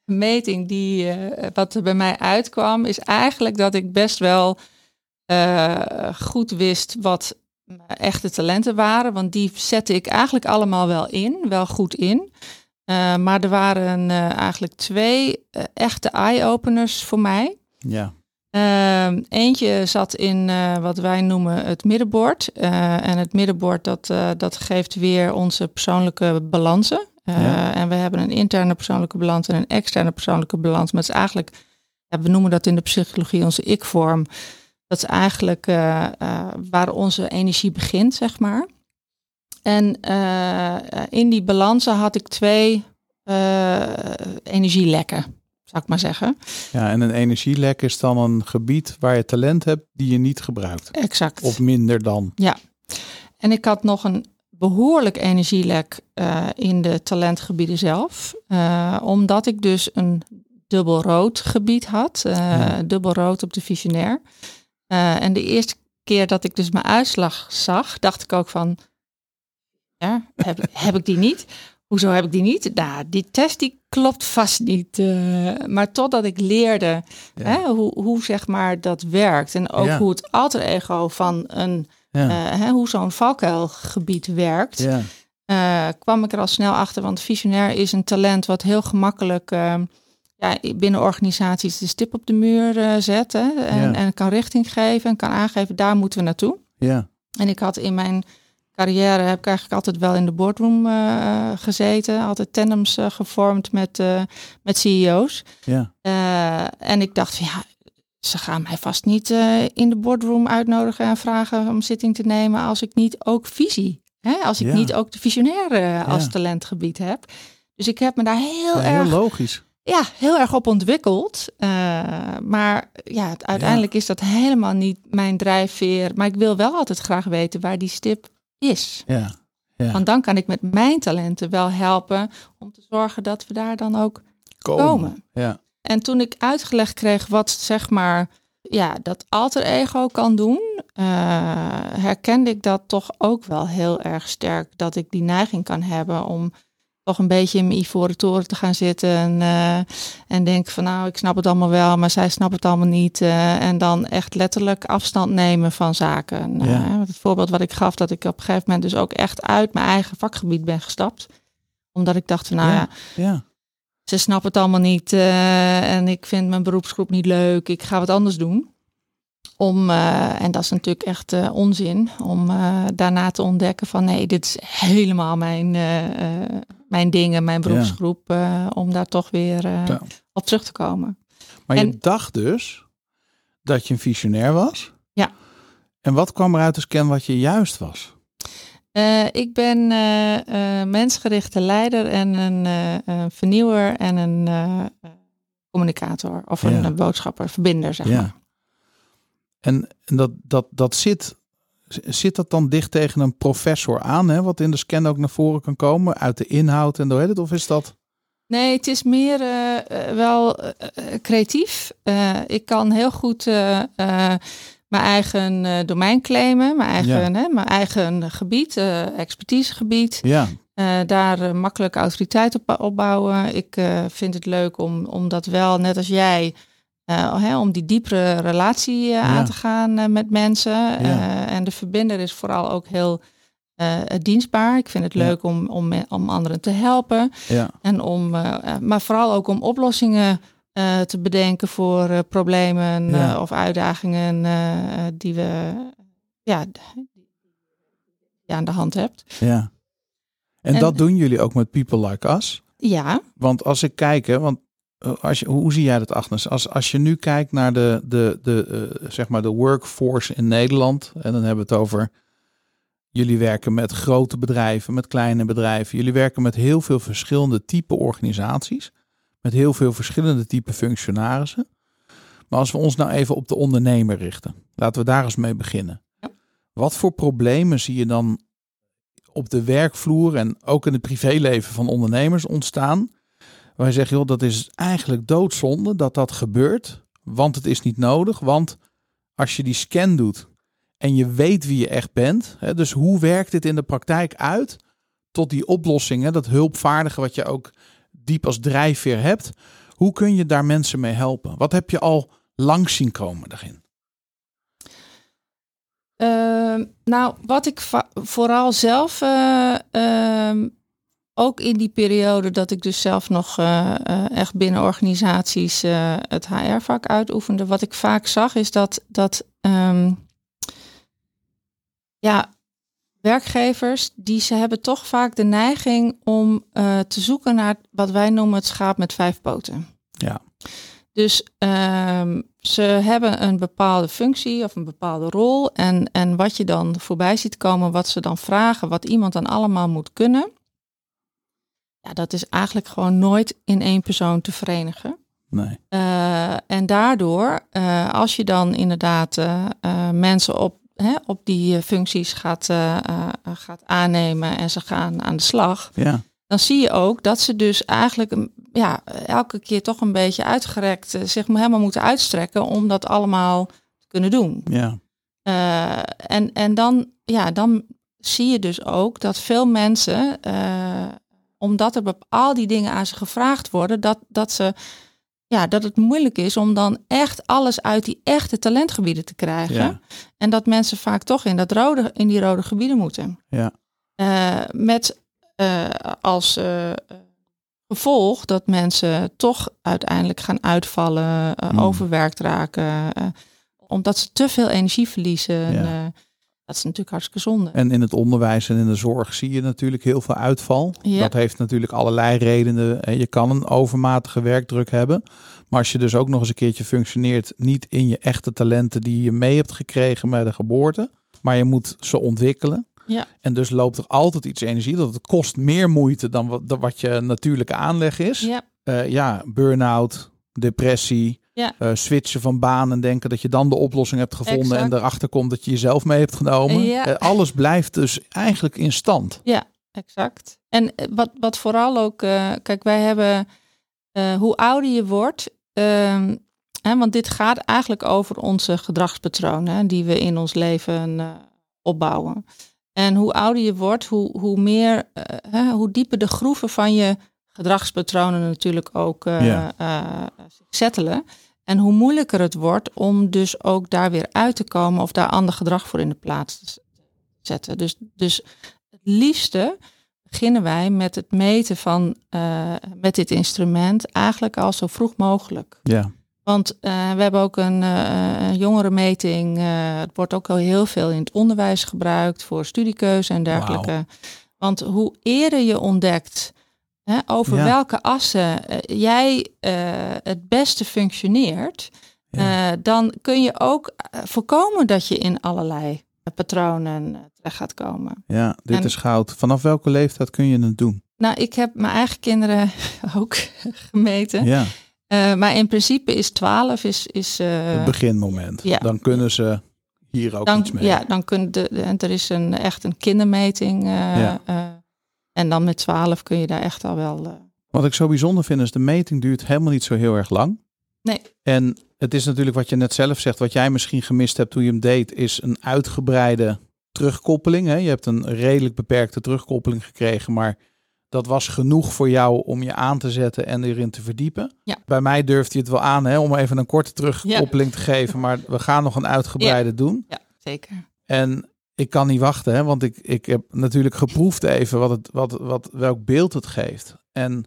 Speaker 3: meting die, uh, wat er bij mij uitkwam, is eigenlijk dat ik best wel uh, goed wist wat echte talenten waren. Want die zette ik eigenlijk allemaal wel in, wel goed in. Uh, maar er waren eigenlijk twee echte eye-openers voor mij.
Speaker 1: Ja.
Speaker 3: Uh, eentje zat in wat wij noemen het middenbord. En het middenbord dat, dat geeft weer onze persoonlijke balansen. Ja. En we hebben een interne persoonlijke balans en een externe persoonlijke balans. Maar het is eigenlijk, we noemen dat in de psychologie onze ik-vorm. Dat is eigenlijk waar onze energie begint, zeg maar. En in die balansen had ik twee energielekken zou ik maar zeggen.
Speaker 1: Ja, en een energielek is dan een gebied waar je talent hebt die je niet gebruikt.
Speaker 3: Exact.
Speaker 1: Of minder dan.
Speaker 3: Ja. En ik had nog een behoorlijk energielek uh, in de talentgebieden zelf. Omdat ik dus een dubbel rood gebied had. Ja. Dubbel rood op de visionair. en de eerste keer dat ik dus mijn uitslag zag, dacht ik ook van... Ja, heb, heb ik die niet? Hoezo heb ik die niet? Nou, die test die klopt vast niet. Uh, maar totdat ik leerde ja. hè, hoe, hoe zeg maar dat werkt. En ook ja. hoe het alter ego van een, ja. uh, hè, hoe zo'n valkuilgebied werkt. Uh, kwam ik er al snel achter. Want visionair is een talent wat heel gemakkelijk ja, binnen organisaties de stip op de muur zet. Hè, en, en kan richting geven en kan aangeven, daar moeten we naartoe.
Speaker 1: Ja.
Speaker 3: En ik had in mijn carrière heb ik eigenlijk altijd wel in de boardroom uh, gezeten. Altijd tandems uh, gevormd met, uh, met CEO's.
Speaker 1: Ja.
Speaker 3: en ik dacht, ja, ze gaan mij vast niet in de boardroom uitnodigen en vragen om zitting te nemen als ik niet ook visie, hè? als ik ja. niet ook de visionaire als ja. talentgebied heb. Dus ik heb me daar heel
Speaker 1: ja,
Speaker 3: erg...
Speaker 1: Heel logisch.
Speaker 3: Ja, heel erg op ontwikkeld. maar ja, uiteindelijk is dat helemaal niet mijn drijfveer. Maar ik wil wel altijd graag weten waar die stip is.
Speaker 1: Ja, ja.
Speaker 3: Want dan kan ik met mijn talenten wel helpen om te zorgen dat we daar dan ook komen. komen.
Speaker 1: Ja.
Speaker 3: En toen ik uitgelegd kreeg wat zeg maar ja, dat alter ego kan doen, uh, herkende ik dat toch ook wel heel erg sterk. Dat ik die neiging kan hebben om toch een beetje in mijn ivoren toren te gaan zitten. En, uh, en denk van nou, ik snap het allemaal wel, maar zij snapt het allemaal niet. Uh, en dan echt letterlijk afstand nemen van zaken.
Speaker 1: Ja.
Speaker 3: Uh, het voorbeeld wat ik gaf, dat ik op een gegeven moment dus ook echt uit mijn eigen vakgebied ben gestapt. Omdat ik dacht van nou ja,
Speaker 1: ja. ja.
Speaker 3: ze snapt het allemaal niet. eh, en ik vind mijn beroepsgroep niet leuk. Ik ga wat anders doen. Om, uh, en dat is natuurlijk echt uh, onzin, om uh, daarna te ontdekken van nee, dit is helemaal mijn, mijn dingen, mijn beroepsgroep, ja. om daar toch weer ja. op terug te komen.
Speaker 1: Maar en, je dacht dus dat je een visionair was?
Speaker 3: Ja.
Speaker 1: En wat kwam eruit als ken wat je juist was?
Speaker 3: ik ben mensgerichte leider en een vernieuwer en een communicator of een, ja. boodschapper, verbinder, zeg maar.
Speaker 1: En, en dat, dat, dat zit, zit dat dan dicht tegen een professor aan, hè, wat in de scan ook naar voren kan komen, uit de inhoud en door het, of is dat?
Speaker 3: Nee, het is meer uh, wel uh, creatief. Uh, ik kan heel goed mijn eigen domein claimen, mijn eigen, ja. hè, mijn eigen gebied, expertisegebied.
Speaker 1: Ja.
Speaker 3: daar makkelijk autoriteit op opbouwen. Ik vind het leuk om, om dat wel, net als jij, uh, hè, om die diepere relatie uh, ja. aan te gaan uh, met mensen. Ja. en de verbinder is vooral ook heel dienstbaar. Ik vind het leuk om, om, om anderen te helpen. En om, maar vooral ook om oplossingen te bedenken voor problemen of uitdagingen die we ja, die aan de hand hebt.
Speaker 1: Ja. En, en dat doen jullie ook met People Like Us?
Speaker 3: Ja.
Speaker 1: Want als ik kijk, hè, want als je, hoe zie jij dat, Agnes? Als, als je nu kijkt naar de, de, de, uh, zeg maar de workforce in Nederland, en dan hebben we het over. Jullie werken met grote bedrijven, met kleine bedrijven. Jullie werken met heel veel verschillende type organisaties. Met heel veel verschillende type functionarissen. Maar als we ons nou even op de ondernemer richten, laten we daar eens mee beginnen.
Speaker 3: Ja.
Speaker 1: Wat voor problemen zie je dan op de werkvloer en ook in het privéleven van ondernemers ontstaan? Wij zeggen, joh, dat is eigenlijk doodzonde dat dat gebeurt. Want het is niet nodig. Want als je die scan doet en je weet wie je echt bent. Hè, dus hoe werkt dit in de praktijk uit? Tot die oplossingen, dat hulpvaardige wat je ook diep als drijfveer hebt. Hoe kun je daar mensen mee helpen? Wat heb je al langs zien komen daarin?
Speaker 3: Ehm, nou, wat ik vooral zelf uh, ook in die periode dat ik dus zelf nog uh, echt binnen organisaties het HR-vak uitoefende, wat ik vaak zag is dat, dat um, ja, werkgevers die ze hebben toch vaak de neiging om te zoeken naar wat wij noemen het schaap met vijf poten.
Speaker 1: Ja.
Speaker 3: Dus um, ze hebben een bepaalde functie of een bepaalde rol. En, en wat je dan voorbij ziet komen, wat ze dan vragen, wat iemand dan allemaal moet kunnen. Ja, dat is eigenlijk gewoon nooit in één persoon te verenigen.
Speaker 1: Nee.
Speaker 3: Uh, en daardoor, uh, als je dan inderdaad uh, mensen op, hè, op die functies gaat, gaat aannemen en ze gaan aan de slag,
Speaker 1: ja.
Speaker 3: dan zie je ook dat ze dus eigenlijk ja, elke keer toch een beetje uitgerekt zich helemaal moeten uitstrekken om dat allemaal te kunnen doen.
Speaker 1: Ja.
Speaker 3: en, en dan, ja, dan zie je dus ook dat veel mensen omdat er al die dingen aan ze gevraagd worden, dat, dat, ze, ja, dat het moeilijk is om dan echt alles uit die echte talentgebieden te krijgen. En dat mensen vaak toch in, dat rode, in die rode gebieden moeten.
Speaker 1: Ja.
Speaker 3: Uh, met uh, als uh, gevolg dat mensen toch uiteindelijk gaan uitvallen, mm. overwerkt raken, omdat ze te veel energie verliezen. Ja. Dat is natuurlijk hartstikke zonde.
Speaker 1: En in het onderwijs en in de zorg zie je natuurlijk heel veel uitval. Dat heeft natuurlijk allerlei redenen. Je kan een overmatige werkdruk hebben. Maar als je dus ook nog eens een keertje functioneert, niet in je echte talenten die je mee hebt gekregen bij de geboorte, maar je moet ze ontwikkelen.
Speaker 3: Ja.
Speaker 1: En dus loopt er altijd iets energie. Dat het kost meer moeite dan wat, wat je natuurlijke aanleg is.
Speaker 3: Ja,
Speaker 1: uh, ja burn-out, depressie,
Speaker 3: ja.
Speaker 1: Uh, switchen van baan en denken dat je dan de oplossing hebt gevonden en erachter komt dat je jezelf mee hebt genomen.
Speaker 3: Ja.
Speaker 1: Uh, alles blijft dus eigenlijk in stand.
Speaker 3: Ja, exact. En eh, wat, wat vooral ook, uh, kijk, wij hebben hoe ouder je wordt, ehm, hè, want dit gaat eigenlijk over onze gedragspatronen die we in ons leven opbouwen. En hoe ouder je wordt, hoe, hoe meer, hè, hoe dieper de groeven van je gedragspatronen natuurlijk ook
Speaker 1: ja.
Speaker 3: settelen. En hoe moeilijker het wordt om dus ook daar weer uit te komen of daar ander gedrag voor in de plaats te zetten. Dus, dus het liefste beginnen wij met het meten van uh, met dit instrument eigenlijk al zo vroeg mogelijk.
Speaker 1: Ja.
Speaker 3: Want uh, we hebben ook een, uh, jongerenmeting. het wordt ook al heel veel in het onderwijs gebruikt voor studiekeuze en dergelijke.
Speaker 1: Wow.
Speaker 3: Want hoe eerder je ontdekt Hè, over
Speaker 1: Ja.
Speaker 3: welke assen uh, jij uh, het beste functioneert,
Speaker 1: Ja.
Speaker 3: uh, dan kun je ook voorkomen dat je in allerlei patronen terecht gaat komen.
Speaker 1: Ja, dit
Speaker 3: En-
Speaker 1: is goud. Vanaf welke leeftijd kun je het doen?
Speaker 3: Nou, ik heb mijn eigen kinderen ook gemeten.
Speaker 1: Ja,
Speaker 3: Uh, maar in principe is 12 is, is uh,
Speaker 1: het beginmoment.
Speaker 3: ja.
Speaker 1: Dan kunnen ze hier ook
Speaker 3: dan,
Speaker 1: iets mee.
Speaker 3: ja, dan kun de, er is een, echt een kindermeting. uh,
Speaker 1: Ja.
Speaker 3: En dan met 12 kun je daar echt al wel. uh,
Speaker 1: Wat ik zo bijzonder vind is de meting duurt helemaal niet zo heel erg lang.
Speaker 3: Nee.
Speaker 1: En het is natuurlijk wat je net zelf zegt, wat jij misschien gemist hebt toen je hem deed, is een uitgebreide terugkoppeling. Hè? Je hebt een redelijk beperkte terugkoppeling gekregen, maar dat was genoeg voor jou om je aan te zetten en erin te verdiepen.
Speaker 3: Ja.
Speaker 1: Bij mij durft hij het wel aan hè, om even een korte terugkoppeling te geven, maar we gaan nog een uitgebreide doen.
Speaker 3: ja, zeker.
Speaker 1: En ik kan niet wachten, hè, want ik, ik heb natuurlijk geproefd even wat het, wat, wat, welk beeld het geeft. En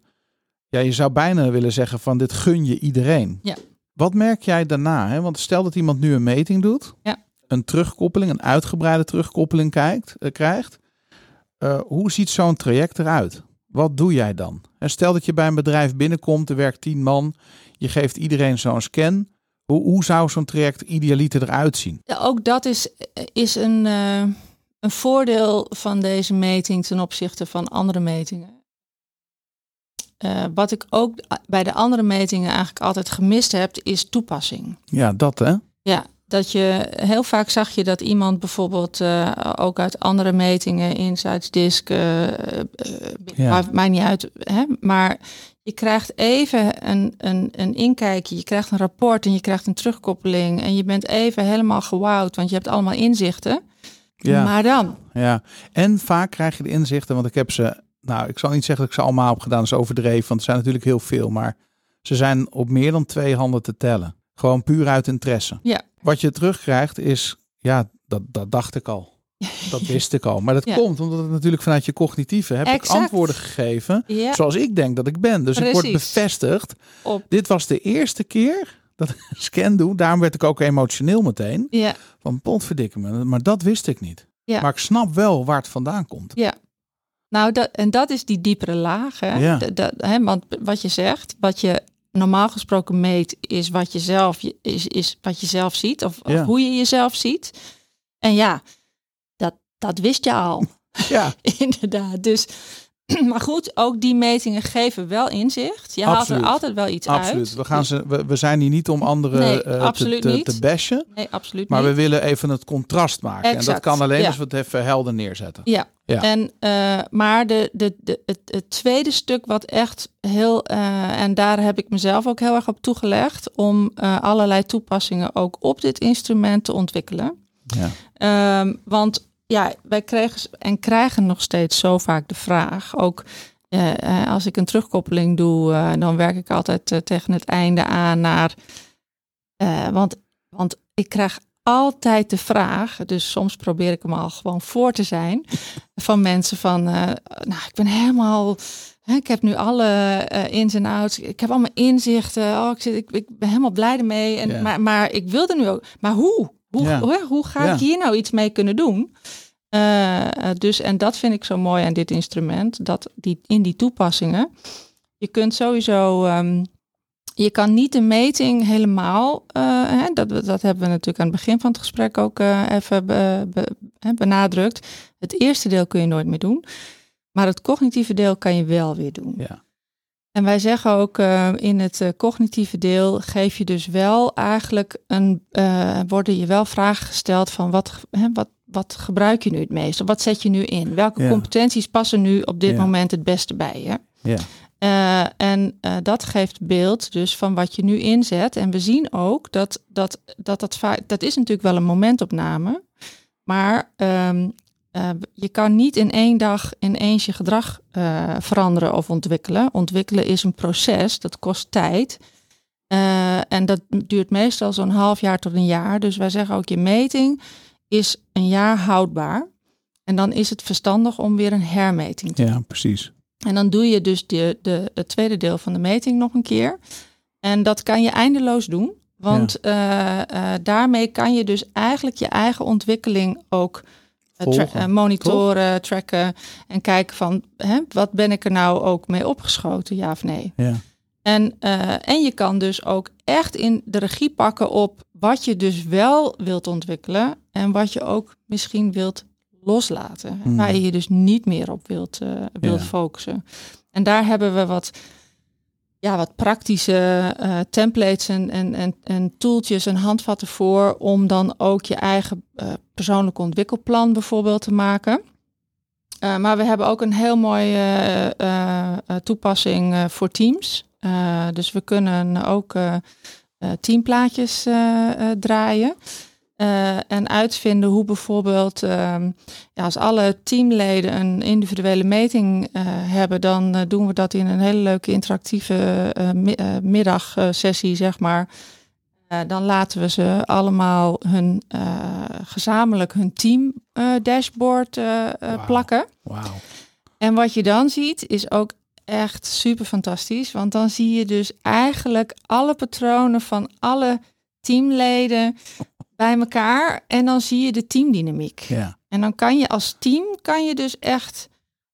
Speaker 1: ja, je zou bijna willen zeggen van dit gun je iedereen.
Speaker 3: Ja.
Speaker 1: Wat merk jij daarna? Hè? Want stel dat iemand nu een meting doet,
Speaker 3: Ja.
Speaker 1: een terugkoppeling, een uitgebreide terugkoppeling kijkt, eh, krijgt. Eh, hoe ziet zo'n traject eruit? Wat doe jij dan? En stel dat je bij een bedrijf binnenkomt, er werkt tien man, je geeft iedereen zo'n scan. Hoe, hoe zou zo'n traject idealiter eruit zien?
Speaker 3: Ja, ook dat is, is een, eh, een voordeel van deze meting ten opzichte van andere metingen. Eh, wat ik ook bij de andere metingen eigenlijk altijd gemist heb, is toepassing.
Speaker 1: Ja, dat hè?
Speaker 3: Ja, dat je heel vaak zag je dat iemand bijvoorbeeld eh, ook uit andere metingen, Insights, Disk, eh,
Speaker 1: Ja.
Speaker 3: maakt mij niet uit, hè, maar je krijgt even een, een, een inkijkje, je krijgt een rapport en je krijgt een terugkoppeling en je bent even helemaal gewauwd, want je hebt allemaal inzichten.
Speaker 1: Ja.
Speaker 3: Maar dan,
Speaker 1: Ja, en vaak krijg je de inzichten, want ik heb ze, nou, ik zal niet zeggen dat ik ze allemaal heb gedaan, dat is overdreven, want er zijn natuurlijk heel veel, maar Ze zijn op meer dan twee handen te tellen. Gewoon puur uit interesse.
Speaker 3: Ja.
Speaker 1: Wat je terugkrijgt is, ja, dat, dat dacht ik al. Dat wist ik al. Maar dat
Speaker 3: Ja.
Speaker 1: komt omdat het natuurlijk vanuit je cognitieve heb ik antwoorden gegeven
Speaker 3: Ja,
Speaker 1: zoals ik denk dat ik ben. Dus ik word bevestigd.
Speaker 3: op.
Speaker 1: Dit was de eerste keer dat ik een scan doe. Daarom werd ik ook emotioneel meteen.
Speaker 3: Ja,
Speaker 1: Van potverdikke me. Maar dat wist ik niet.
Speaker 3: Ja.
Speaker 1: Maar ik snap wel waar het vandaan komt.
Speaker 3: ja. Nou, dat, en dat is die diepere laag. Hè?
Speaker 1: Ja.
Speaker 3: Dat- dat- hè, want wat je zegt, wat je normaal gesproken meet, is wat je zelf, is, is wat je zelf ziet. Of,
Speaker 1: Ja.
Speaker 3: of hoe je jezelf ziet. En ja, dat, wist je al.
Speaker 1: Ja,
Speaker 3: Inderdaad. Dus, maar goed, ook die metingen geven wel inzicht. Je haalt
Speaker 1: Absoluut.
Speaker 3: er altijd wel iets
Speaker 1: absoluut.
Speaker 3: uit.
Speaker 1: We, gaan ze, we, we zijn hier niet om anderen
Speaker 3: Nee,
Speaker 1: eh, te,
Speaker 3: absoluut
Speaker 1: te,
Speaker 3: niet.
Speaker 1: te bashen.
Speaker 3: Nee, absoluut
Speaker 1: Maar
Speaker 3: niet.
Speaker 1: we willen even het contrast maken. En dat
Speaker 3: Exact,
Speaker 1: kan alleen
Speaker 3: ja.
Speaker 1: als we het even helder neerzetten.
Speaker 3: Ja.
Speaker 1: Ja.
Speaker 3: En, eh, maar de, de, de, het, het tweede stuk wat echt heel, eh, en daar heb ik mezelf ook heel erg op toegelegd, om allerlei toepassingen ook op dit instrument te ontwikkelen.
Speaker 1: Ja.
Speaker 3: Ehm, want ja, wij kregen s- en krijgen nog steeds zo vaak de vraag, ook eh, eh, als ik een terugkoppeling doe, eh, dan werk ik altijd eh, tegen het einde aan naar, want, want ik krijg altijd de vraag, dus soms probeer ik hem al gewoon voor te zijn, van mensen van, nou, ik ben helemaal, hè, ik heb nu alle ins en outs, ik heb allemaal inzichten, oh, ik, zit, ik, ik ben helemaal blij ermee, en, maar, maar ik wilde nu ook, maar hoe? Hoe,
Speaker 1: Ja.
Speaker 3: hoe, hoe ga
Speaker 1: Ja.
Speaker 3: ik hier nou iets mee kunnen doen? Eh, eh, dus, en dat vind ik zo mooi aan dit instrument, dat die, in die toepassingen, je kunt sowieso, ehm, je kan niet de meting helemaal, eh, hè, dat, dat hebben we natuurlijk aan het begin van het gesprek ook even be- be- hè, benadrukt. Het eerste deel kun je nooit meer doen, maar het cognitieve deel kan je wel weer doen.
Speaker 1: Ja.
Speaker 3: En wij zeggen ook in het cognitieve deel geef je dus wel eigenlijk een, eh, worden je wel vragen gesteld van wat, hè, wat, wat gebruik je nu het meest? Wat zet je nu in? Welke competenties passen nu op dit moment het beste bij je?
Speaker 1: Ja.
Speaker 3: Eh, en eh, dat geeft beeld dus van wat je nu inzet. En we zien ook dat dat, dat, dat vaak, dat is natuurlijk wel een momentopname. Maar ehm, eh, je kan niet in één dag ineens je gedrag veranderen of ontwikkelen. Ontwikkelen is een proces, dat kost tijd. En dat duurt meestal zo'n half jaar tot een jaar. Dus wij zeggen ook, je meting is een jaar houdbaar. En dan is het verstandig om weer een hermeting te
Speaker 1: ja, precies.
Speaker 3: en dan doe je dus de, de, het tweede deel van de meting nog een keer. En dat kan je eindeloos doen. Want eh, eh, daarmee kan je dus eigenlijk je eigen ontwikkeling ook eh, tra- monitoren, tracken en kijken van hè, wat ben ik er nou ook mee opgeschoten, ja of nee.
Speaker 1: Ja.
Speaker 3: En, en je kan dus ook echt in de regie pakken op wat je dus wel wilt ontwikkelen en wat je ook misschien wilt loslaten.
Speaker 1: Hmm.
Speaker 3: Waar je je dus niet meer op wilt, eh, wilt
Speaker 1: Ja.
Speaker 3: focussen. En daar hebben we wat, ja, wat praktische eh, templates en, en, en, en tooltjes en handvatten voor om dan ook je eigen eh, persoonlijke ontwikkelplan bijvoorbeeld te maken. Maar we hebben ook een heel mooie toepassing voor teams. Dus we kunnen ook teamplaatjes draaien. Eh, en uitvinden hoe bijvoorbeeld, ehm, ja, als alle teamleden een individuele meting eh, hebben, dan eh, doen we dat in een hele leuke interactieve mi- middagsessie, zeg maar. Dan laten we ze allemaal hun gezamenlijk hun team dashboard plakken.
Speaker 1: Wauw.
Speaker 3: En wat je dan ziet is ook echt super fantastisch. Want dan zie je dus eigenlijk alle patronen van alle teamleden bij elkaar. En dan zie je de teamdynamiek.
Speaker 1: Ja.
Speaker 3: En dan kan je als team kan je dus echt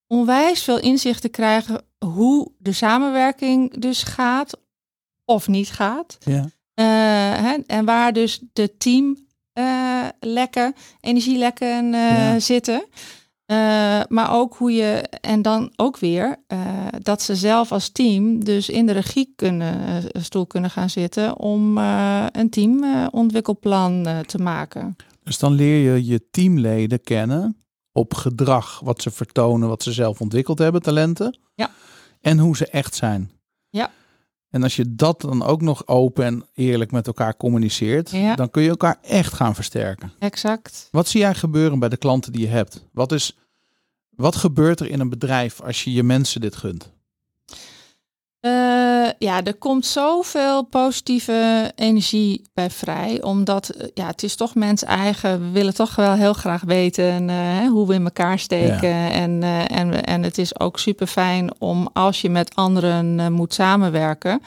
Speaker 3: onwijs veel inzichten krijgen hoe de samenwerking dus gaat of niet gaat.
Speaker 1: Ja.
Speaker 3: Eh, hè, en waar dus de team eh, lekken, energielekken
Speaker 1: Ja.
Speaker 3: zitten. Eh, maar ook hoe je, en dan ook weer, eh, dat ze zelf als team dus in de regie kunnen, eh, stoel kunnen gaan zitten om eh, een teamontwikkelplan te maken.
Speaker 1: Dus dan leer je je teamleden kennen op gedrag, wat ze vertonen, wat ze zelf ontwikkeld hebben, talenten.
Speaker 3: Ja.
Speaker 1: En hoe ze echt zijn.
Speaker 3: Ja.
Speaker 1: En als je dat dan ook nog open en eerlijk met elkaar communiceert,
Speaker 3: Ja.
Speaker 1: dan kun je elkaar echt gaan versterken.
Speaker 3: Exact.
Speaker 1: Wat zie jij gebeuren bij de klanten die je hebt? Wat, is, wat gebeurt er in een bedrijf als je je mensen dit gunt?
Speaker 3: Eh, ja, er komt zoveel positieve energie bij vrij. Omdat eh, ja, het is toch mens eigen. We willen toch wel heel graag weten uh, hoe we in elkaar steken. En, uh, en, en het is ook super fijn om als je met anderen moet samenwerken.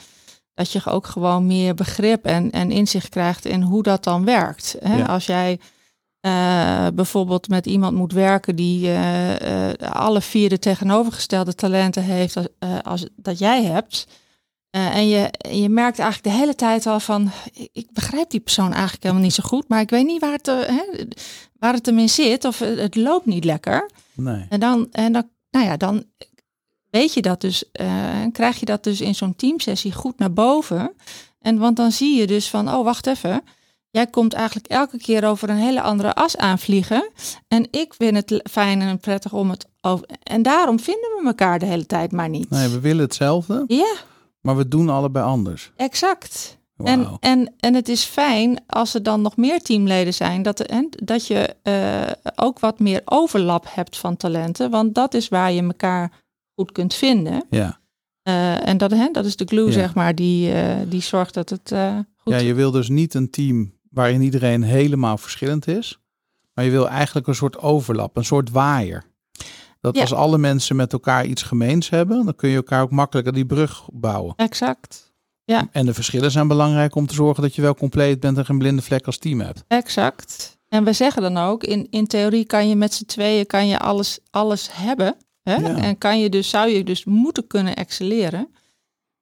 Speaker 3: Dat je ook gewoon meer begrip en, en inzicht krijgt in hoe dat dan werkt. Hè? Ja. Als jij uh, bijvoorbeeld met iemand moet werken die uh, uh, alle vier de tegenovergestelde talenten heeft als, als dat jij hebt. en je, je merkt eigenlijk de hele tijd al van, ik begrijp die persoon eigenlijk helemaal niet zo goed, maar ik weet niet waar het, hè, waar het hem in zit of het loopt niet lekker.
Speaker 1: Nee.
Speaker 3: En dan, en dan, nou ja, dan weet je dat dus, en krijg je dat dus in zo'n teamsessie goed naar boven. En want dan zie je dus van, oh wacht even, Jij komt eigenlijk elke keer over een hele andere as aanvliegen. En ik vind het fijn en prettig om het over. En daarom vinden we elkaar de hele tijd maar niet.
Speaker 1: Nee, we willen hetzelfde.
Speaker 3: Ja.
Speaker 1: Maar we doen allebei anders.
Speaker 3: Exact. Wow. En, en, en het is fijn als er dan nog meer teamleden zijn, dat, en, dat je uh, ook wat meer overlap hebt van talenten. Want dat is waar je elkaar goed kunt vinden.
Speaker 1: Ja.
Speaker 3: Uh, en dat, hè, dat is de glue, ja. zeg maar, die, uh, die zorgt dat het goed
Speaker 1: Ja, je wil dus niet een team waarin iedereen helemaal verschillend is. Maar je wil eigenlijk een soort overlap, een soort waaier. Dat ja. als alle mensen met elkaar iets gemeens hebben, dan kun je elkaar ook makkelijker die brug bouwen.
Speaker 3: Exact. Ja.
Speaker 1: En de verschillen zijn belangrijk om te zorgen dat je wel compleet bent en geen blinde vlek als team hebt.
Speaker 3: Exact. En we zeggen dan ook, in, in theorie kan je met z'n tweeën kan je alles, alles hebben. Hè? Ja. En kan je dus, zou je dus moeten kunnen excelleren.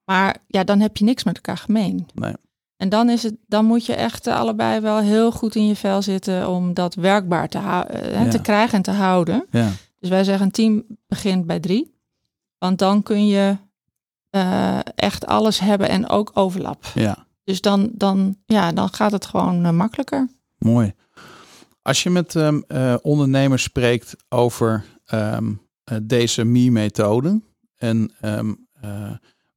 Speaker 3: Maar ja, dan heb je niks met elkaar gemeen.
Speaker 1: Nee.
Speaker 3: En dan, is het, dan moet je echt allebei wel heel goed in je vel zitten om dat werkbaar te, ja. te krijgen en te houden.
Speaker 1: Ja.
Speaker 3: Dus wij zeggen een team begint bij drie. Want dan kun je uh, echt alles hebben en ook overlap.
Speaker 1: Ja.
Speaker 3: Dus dan, dan, ja, dan gaat het gewoon uh, makkelijker.
Speaker 1: Mooi. Als je met um, uh, ondernemers spreekt over um, deze ME-methode en um,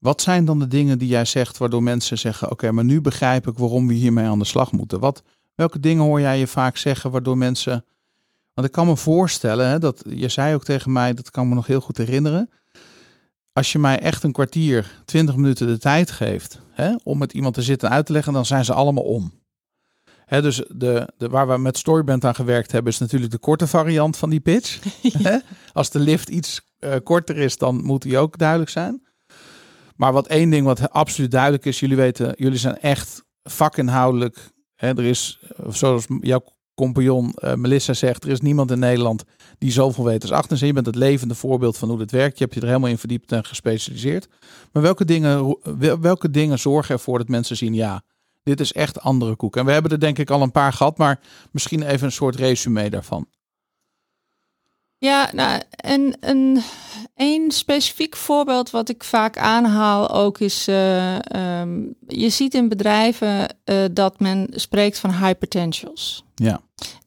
Speaker 1: wat zijn dan de dingen die jij zegt waardoor mensen zeggen: Oké, okay, maar nu begrijp ik waarom we hiermee aan de slag moeten? Wat, welke dingen hoor jij je vaak zeggen waardoor mensen. Want ik kan me voorstellen, hè, dat je zei ook tegen mij, dat kan me nog heel goed herinneren. Als je mij echt een kwartier, twintig minuten de tijd geeft hè, om met iemand te zitten en uit te leggen, dan zijn ze allemaal om. Hè, dus de, de, waar we met Storyband aan gewerkt hebben, is natuurlijk de korte variant van die pitch. Ja. Als de lift iets uh, korter is, dan moet die ook duidelijk zijn. Maar wat één ding wat absoluut duidelijk is, jullie weten, jullie zijn echt vakinhoudelijk. Hè, er is, zoals jouw compagnon uh, Melissa zegt, er is niemand in Nederland die zoveel weet als Agnes. Je bent het levende voorbeeld van hoe dit werkt. Je hebt je er helemaal in verdiept en gespecialiseerd. Maar welke dingen, welke dingen zorgen ervoor dat mensen zien, ja, dit is echt andere koek. En we hebben er denk ik al een paar gehad, maar misschien even een soort resume daarvan.
Speaker 3: Ja, nou, en een, een specifiek voorbeeld wat ik vaak aanhaal ook is, uh, um, je ziet in bedrijven uh, dat men spreekt van high potentials.
Speaker 1: Ja.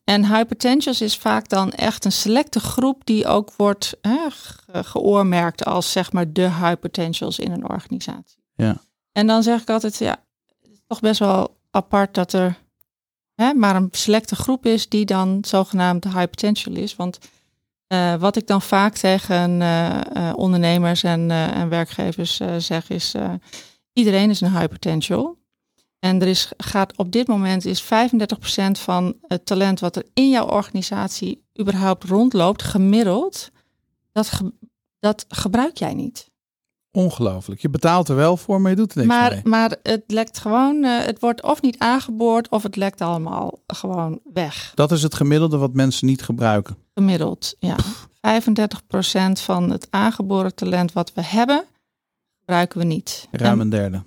Speaker 3: En high potentials is vaak dan echt een selecte groep die ook wordt hè, ge geoormerkt als zeg maar de high potentials in een organisatie.
Speaker 1: Ja.
Speaker 3: En dan zeg ik altijd, ja, het is toch best wel apart dat er hè, maar een selecte groep is die dan zogenaamd high potential is, want uh, wat ik dan vaak tegen uh, uh, ondernemers en, en werkgevers zeg is, iedereen is een high potential. En er is, gaat op dit moment is 35% van het talent wat er in jouw organisatie überhaupt rondloopt, gemiddeld, dat, ge, dat gebruik jij niet.
Speaker 1: Ongelooflijk. Je betaalt er wel voor, maar je doet er niks
Speaker 3: maar,
Speaker 1: mee.
Speaker 3: Maar het lekt gewoon, het wordt of niet aangeboord of het lekt allemaal gewoon weg.
Speaker 1: Dat is het gemiddelde wat mensen niet gebruiken.
Speaker 3: Gemiddeld, ja. 35% van het aangeboren talent wat we hebben, gebruiken we niet.
Speaker 1: Ruim een derde.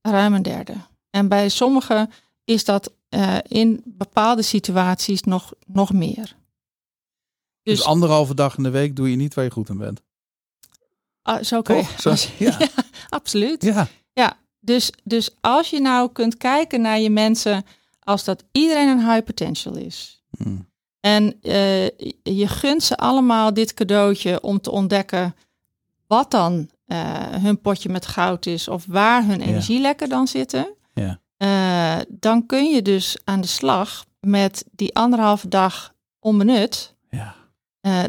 Speaker 3: En, ruim een derde. En bij sommigen is dat uh, in bepaalde situaties nog, nog meer.
Speaker 1: Dus, dus, anderhalve dag in de week doe je niet waar je goed in bent.
Speaker 3: Uh, zo kan je.
Speaker 1: Zo, ja.
Speaker 3: ja. absoluut.
Speaker 1: Ja.
Speaker 3: ja. Dus, dus als je nou kunt kijken naar je mensen als dat iedereen een high potential is.
Speaker 1: Hmm.
Speaker 3: En uh, je gunt ze allemaal dit cadeautje om te ontdekken wat dan uh, hun potje met goud is of waar hun energielekken dan zitten.
Speaker 1: Ja.
Speaker 3: Uh, dan kun je dus aan de slag met die anderhalve dag onbenut.
Speaker 1: Ja.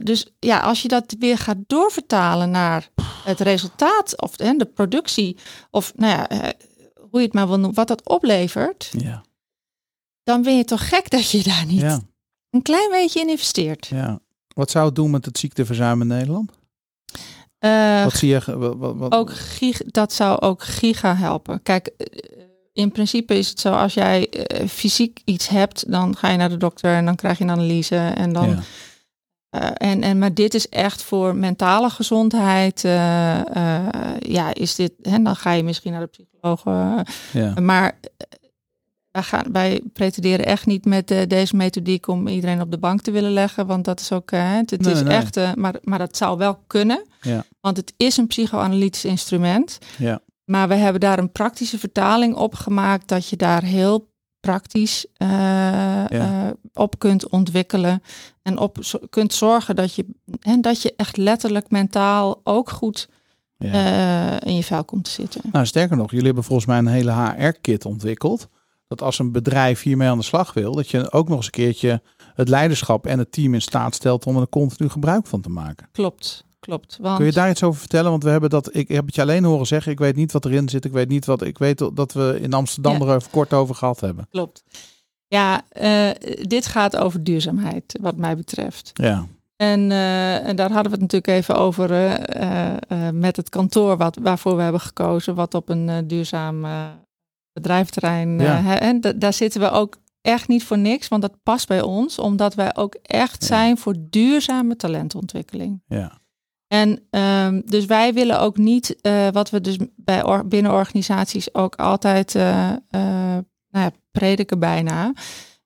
Speaker 3: Dus ja, als je dat weer gaat doorvertalen naar het resultaat of de, de productie, of nou ja, hoe je het maar wil noemen, wat dat oplevert,
Speaker 1: ja.
Speaker 3: dan ben je toch gek dat je daar niet
Speaker 1: Ja.
Speaker 3: Een klein beetje in investeert.
Speaker 1: ja. Wat zou het doen met het ziekteverzuim in Nederland?
Speaker 3: Uh,
Speaker 1: Wat zie je? Wat, wat,
Speaker 3: ook gig, dat zou ook giga helpen. Kijk, eh, in principe is het zo, als jij eh, fysiek iets hebt, dan ga je naar de dokter en dan krijg je een analyse en dan.
Speaker 1: ja.
Speaker 3: eh, en, en, maar dit is echt voor mentale gezondheid. eh, eh, ja, is dit. En dan ga je misschien naar de psycholoog. eh,
Speaker 1: ja.
Speaker 3: maar eh, wij, gaan, wij pretenderen echt niet met eh, deze methodiek om iedereen op de bank te willen leggen. Want dat is ook. eh, het het
Speaker 1: Nee,
Speaker 3: is
Speaker 1: nee.
Speaker 3: echt. eh, maar, maar dat zou wel kunnen.
Speaker 1: Ja.
Speaker 3: Want het is een psychoanalytisch instrument.
Speaker 1: Ja.
Speaker 3: Maar we hebben daar een praktische vertaling op gemaakt. Dat je daar heel praktisch op kunt ontwikkelen. En op zo- kunt zorgen dat je, en dat je echt letterlijk mentaal ook goed in je vel komt te zitten.
Speaker 1: Nou, sterker nog, jullie hebben volgens mij een hele HR-kit ontwikkeld. Dat als een bedrijf hiermee aan de slag wil, dat je ook nog eens een keertje het leiderschap en het team in staat stelt om er continu gebruik van te maken.
Speaker 3: Klopt, klopt. Want
Speaker 1: Kun je daar iets over vertellen? Want we hebben dat, ik heb het je alleen horen zeggen. Ik weet niet wat erin zit. Ik weet niet wat. Ik weet dat we in Amsterdam
Speaker 3: Ja.
Speaker 1: er even kort over gehad hebben.
Speaker 3: klopt. Ja, eh, dit gaat over duurzaamheid, wat mij betreft.
Speaker 1: Ja,
Speaker 3: En, eh, en daar hadden we het natuurlijk even over eh, met het kantoor wat, waarvoor we hebben gekozen, wat op een duurzaam bedrijfterrein. eh,
Speaker 1: Ja.
Speaker 3: hè, en da- daar zitten we ook echt niet voor niks, want dat past bij ons, omdat wij ook echt
Speaker 1: Ja.
Speaker 3: zijn voor duurzame talentontwikkeling.
Speaker 1: ja,
Speaker 3: En ehm, dus wij willen ook niet, eh, wat we dus bij or- binnen organisaties ook altijd eh, eh, nou ja, prediken bijna,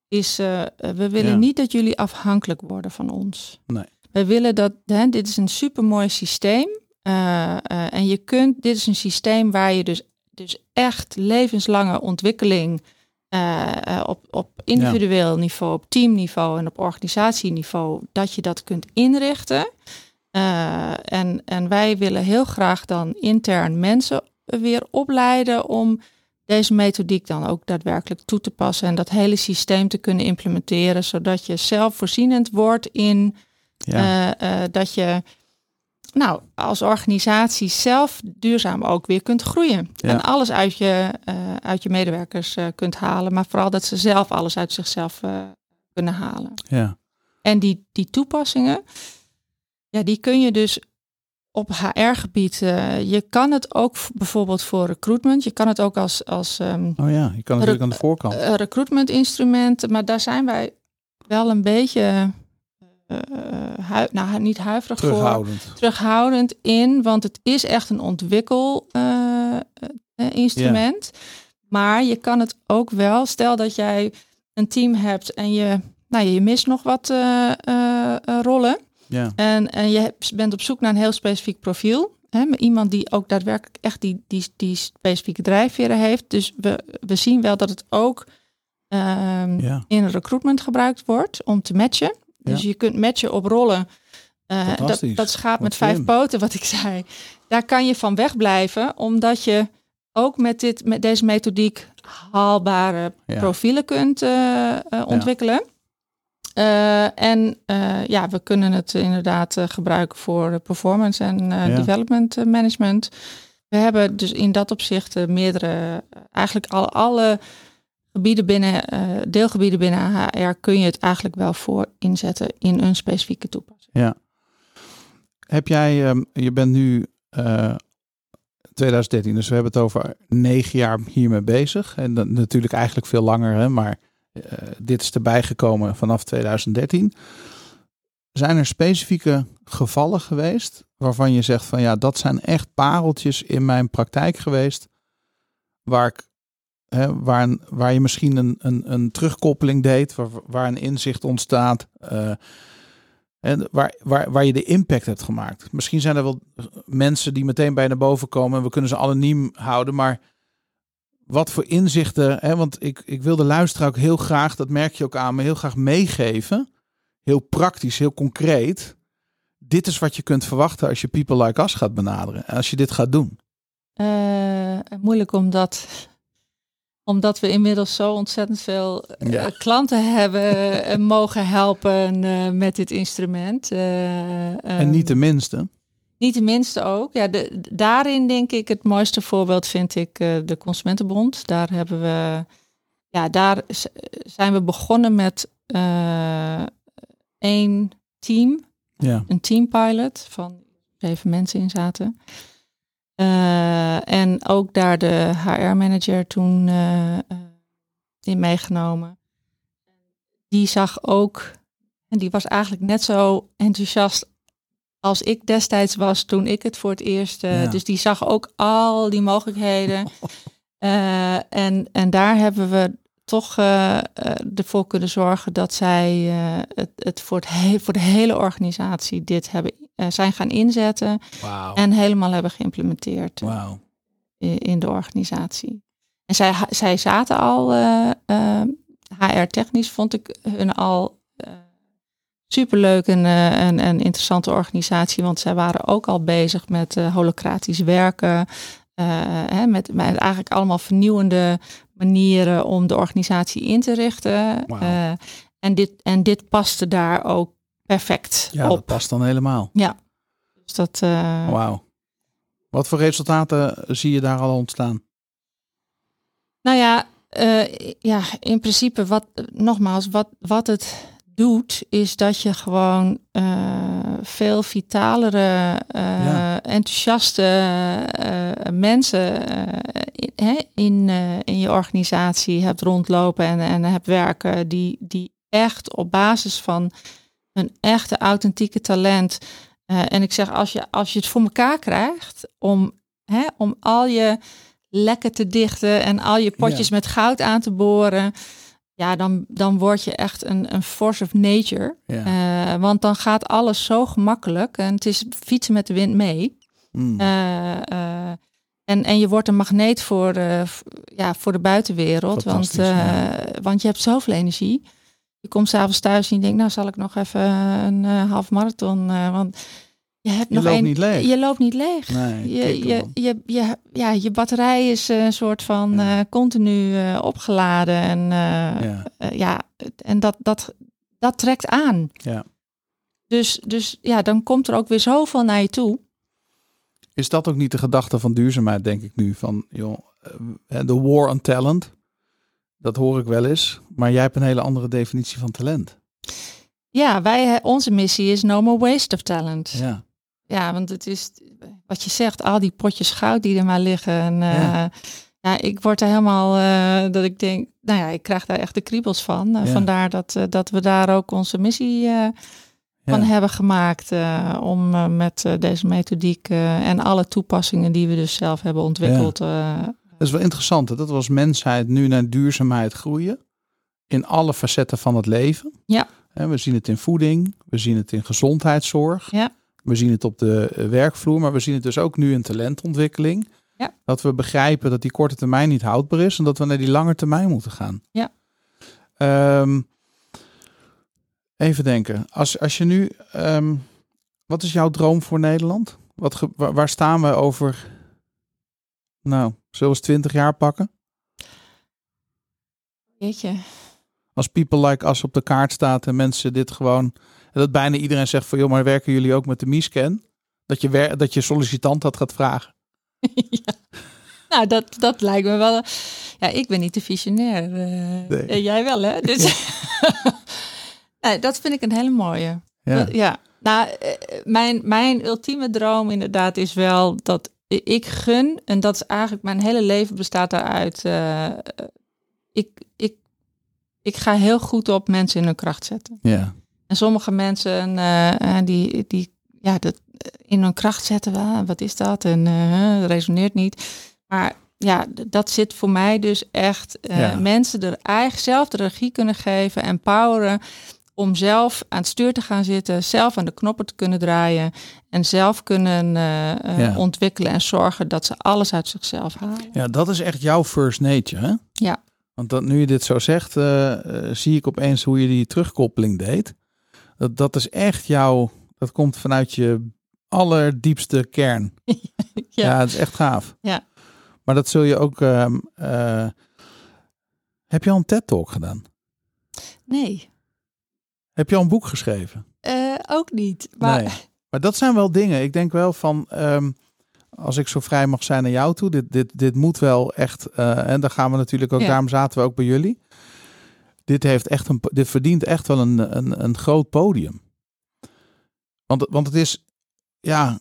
Speaker 3: is eh, we willen
Speaker 1: Ja.
Speaker 3: niet dat jullie afhankelijk worden van ons.
Speaker 1: Nee.
Speaker 3: We willen dat, hè, dit is een supermooi systeem. eh, eh, en je kunt, dit is een systeem waar je dus, dus echt levenslange ontwikkeling eh, eh, op, op individueel niveau, op teamniveau en op organisatieniveau, dat je dat kunt inrichten. Eh, en, en wij willen heel graag dan intern mensen weer opleiden om deze methodiek dan ook daadwerkelijk toe te passen en dat hele systeem te kunnen implementeren, zodat je zelfvoorzienend wordt in
Speaker 1: ja.
Speaker 3: dat je nou, als organisatie zelf duurzaam ook weer kunt groeien.
Speaker 1: Ja.
Speaker 3: En alles uit je, eh, uit je medewerkers eh, kunt halen, maar vooral dat ze zelf alles uit zichzelf eh, kunnen halen.
Speaker 1: ja.
Speaker 3: En die, die toepassingen, ja, die kun je dus op HR-gebied. je kan het ook bijvoorbeeld voor recruitment. Je kan het ook als, als ehm,
Speaker 1: Oh ja, je kan natuurlijk aan de voorkant.
Speaker 3: recruitment instrument. Maar daar zijn wij wel een beetje, hui- nou niet huiverig voor
Speaker 1: Terughoudend.
Speaker 3: terughoudend in, want het is echt een ontwikkel eh, eh, instrument. Maar je kan het ook wel, stel dat jij een team hebt en je, nou, je mist nog wat eh, eh, eh, rollen. En, en je bent op zoek naar een heel specifiek profiel. Hè, met iemand die ook daadwerkelijk echt die, die, die specifieke drijfveren heeft. Dus we, we zien wel dat het ook
Speaker 1: ja.
Speaker 3: in recruitment gebruikt wordt om te matchen. Dus
Speaker 1: Ja.
Speaker 3: je kunt matchen op rollen. Eh, dat, dat schaap met vijf poten, wat ik zei. Daar kan je van wegblijven, omdat je ook met, dit, met deze methodiek haalbare
Speaker 1: Ja.
Speaker 3: profielen kunt eh, eh, ontwikkelen. En ja, we kunnen het inderdaad gebruiken voor performance en development management. We hebben dus in dat opzicht meerdere, eigenlijk al alle gebieden binnen, eh, deelgebieden binnen HR kun je het eigenlijk wel voor inzetten in een specifieke toepassing.
Speaker 1: Heb jij, ehm, je bent nu eh 2013, dus we hebben het over negen jaar hiermee bezig. En dan natuurlijk eigenlijk veel langer, hè, maar eh, dit is erbij gekomen vanaf 2013. Zijn er specifieke gevallen geweest waarvan je zegt van ja, dat zijn echt pareltjes in mijn praktijk geweest, waar ik Waar, een- waar je misschien een, een, een terugkoppeling deed, waar, waar een inzicht ontstaat. eh, en waar, waar, waar je de impact hebt gemaakt. Misschien zijn er wel mensen die meteen bij naar boven komen en we kunnen ze anoniem houden. Maar wat voor inzichten, hè, want ik, ik wil de ook heel graag, dat merk je ook aan me, heel graag meegeven. Heel praktisch, heel concreet. Dit is wat je kunt verwachten als je People Like Us gaat benaderen. En als je dit gaat doen.
Speaker 3: Eh, moeilijk om dat, omdat we inmiddels zo ontzettend veel eh,
Speaker 1: Ja.
Speaker 3: klanten hebben en mogen helpen eh, met dit instrument. Eh,
Speaker 1: En
Speaker 3: ehm,
Speaker 1: niet de minste.
Speaker 3: niet de minste ook. Ja, de, daarin denk ik het mooiste voorbeeld vind ik eh, de Consumentenbond. Daar hebben we, ja, daar zijn we begonnen met eh één team,
Speaker 1: Ja.
Speaker 3: een teampilot van zeven mensen in zaten. Eh, en ook daar de HR-manager toen eh, eh, in meegenomen. Die zag ook, en die was eigenlijk net zo enthousiast als ik destijds was toen ik het voor het eerst.
Speaker 1: Ja.
Speaker 3: Dus die zag ook al die mogelijkheden. En, en daar hebben we toch eh, eh, ervoor kunnen zorgen dat zij eh, het, het, voor, het he- voor de hele organisatie dit hebben, zijn gaan inzetten en helemaal hebben geïmplementeerd in, in de organisatie. En zij, zij zaten al, HR-technisch vond ik hun al superleuk en, eh, en, en interessante organisatie, want zij waren ook al bezig met holocratisch werken, hè, met, met eigenlijk allemaal vernieuwende manieren om de organisatie in te richten. Eh, en, dit, en dit paste daar ook perfect
Speaker 1: Ja, dat past dan helemaal.
Speaker 3: Dus dat, eh,
Speaker 1: Wauw. Wat voor resultaten zie je daar al ontstaan?
Speaker 3: Nou ja, eh, ja, in principe, wat, nogmaals, wat, wat het doet, is dat je gewoon eh, veel vitalere, eh,
Speaker 1: Ja.
Speaker 3: enthousiaste eh, mensen eh, hè, in, eh, in je organisatie hebt rondlopen en, en hebt werken, die, die echt op basis van een echte authentieke talent. eh, en ik zeg, als je, als je het voor elkaar krijgt om, hè, om al je lekken te dichten en al je potjes met goud aan te boren. Ja, dan, dan word je echt een, een force of nature.
Speaker 1: Ja.
Speaker 3: Eh, want dan gaat alles zo gemakkelijk. En het is fietsen met de wind mee.
Speaker 1: Mm.
Speaker 3: En, en je wordt een magneet voor, eh, ja, voor de buitenwereld. Want,
Speaker 1: ja.
Speaker 3: eh, want je hebt zoveel energie. Je komt s'avonds thuis en je denkt, nou zal ik nog even een eh, half marathon. want je hebt
Speaker 1: Je
Speaker 3: nog
Speaker 1: loopt
Speaker 3: één-
Speaker 1: niet leeg.
Speaker 3: Je loopt niet leeg.
Speaker 1: Nee,
Speaker 3: Je, je, je, je, ja, je batterij is een soort van
Speaker 1: Ja.
Speaker 3: continu opgeladen. En,
Speaker 1: Ja.
Speaker 3: ja, en dat, dat, dat trekt aan.
Speaker 1: Ja.
Speaker 3: Dus, dus ja, dan komt er ook weer zoveel naar je toe.
Speaker 1: Is dat ook niet de gedachte van duurzaamheid, denk ik nu? Van, joh, eh, de war on talent. Dat hoor ik wel eens. Maar jij hebt een hele andere definitie van talent.
Speaker 3: Ja, wij, onze missie is no more waste of talent.
Speaker 1: Ja.
Speaker 3: Ja, want het is wat je zegt, al die potjes goud die er maar liggen. En, eh,
Speaker 1: Ja.
Speaker 3: ja. ik word er helemaal eh, dat ik denk, nou ja, ik krijg daar echt de kriebels van. Eh,
Speaker 1: Ja.
Speaker 3: Vandaar dat, eh, dat we daar ook onze missie eh, van hebben gemaakt. eh, om eh, met eh, deze methodiek en alle toepassingen die we dus zelf hebben ontwikkeld.
Speaker 1: Dat is wel interessant. Hè? Dat we als mensheid nu naar duurzaamheid groeien. In alle facetten van het leven.
Speaker 3: Ja.
Speaker 1: We zien het in voeding. We zien het in gezondheidszorg.
Speaker 3: Ja.
Speaker 1: We zien het op de werkvloer. Maar we zien het dus ook nu in talentontwikkeling.
Speaker 3: Ja.
Speaker 1: Dat we begrijpen dat die korte termijn niet houdbaar is. En dat we naar die lange termijn moeten gaan.
Speaker 3: Ja.
Speaker 1: Ehm, even denken. Als, als je nu... ehm, wat is jouw droom voor Nederland? Wat ge- waar, waar staan we over... Nou, zullen we eens 20 jaar pakken?
Speaker 3: Jeetje.
Speaker 1: Als people like us op de kaart staat en mensen dit gewoon... Dat bijna iedereen zegt van... joh, maar werken jullie ook met de MISCAN? Dat je, wer- dat je sollicitant dat gaat vragen.
Speaker 3: ja. Nou, dat, dat lijkt me wel. Ja, ik ben niet de visionair. eh,
Speaker 1: Nee.
Speaker 3: jij wel, hè? Dus, nee, dat vind ik een hele mooie.
Speaker 1: Ja,
Speaker 3: ja. Nou, eh, mijn, mijn ultieme droom inderdaad is wel dat ik gun, en dat is eigenlijk mijn hele leven bestaat daaruit. eh, ik, ik, ik ga heel goed op mensen in hun kracht zetten.
Speaker 1: ja.
Speaker 3: En sommige mensen, die, die ja, dat in hun kracht zetten, wat is dat? En dat resoneert niet. Maar ja, dat zit voor mij dus echt
Speaker 1: Ja.
Speaker 3: mensen er eigen zelf de regie kunnen geven, empoweren om zelf aan het stuur te gaan zitten, zelf aan de knoppen te kunnen draaien en zelf kunnen eh, eh,
Speaker 1: Ja.
Speaker 3: ontwikkelen en zorgen dat ze alles uit zichzelf halen.
Speaker 1: ja, dat is echt jouw first nature, hè?
Speaker 3: Ja.
Speaker 1: Want dat, nu je dit zo zegt, eh, zie ik opeens hoe je die terugkoppeling deed. Dat, dat is echt jouw... Dat komt vanuit je allerdiepste kern. Ja,
Speaker 3: Ja.
Speaker 1: het is echt gaaf.
Speaker 3: Ja.
Speaker 1: Maar dat zul je ook... ehm, eh, Heb je al een TED-talk gedaan?
Speaker 3: Nee,
Speaker 1: Heb je al een boek geschreven?
Speaker 3: Eh, ook niet. Maar
Speaker 1: Nee. Maar dat zijn wel dingen. Ik denk wel van, ehm, als ik zo vrij mag zijn naar jou toe, dit, dit, dit moet wel echt, eh, en dan gaan we natuurlijk ook,
Speaker 3: Ja.
Speaker 1: daarom zaten we ook bij jullie. Dit, heeft echt een, dit verdient echt wel een, een, een groot podium. Want, want het is, ja,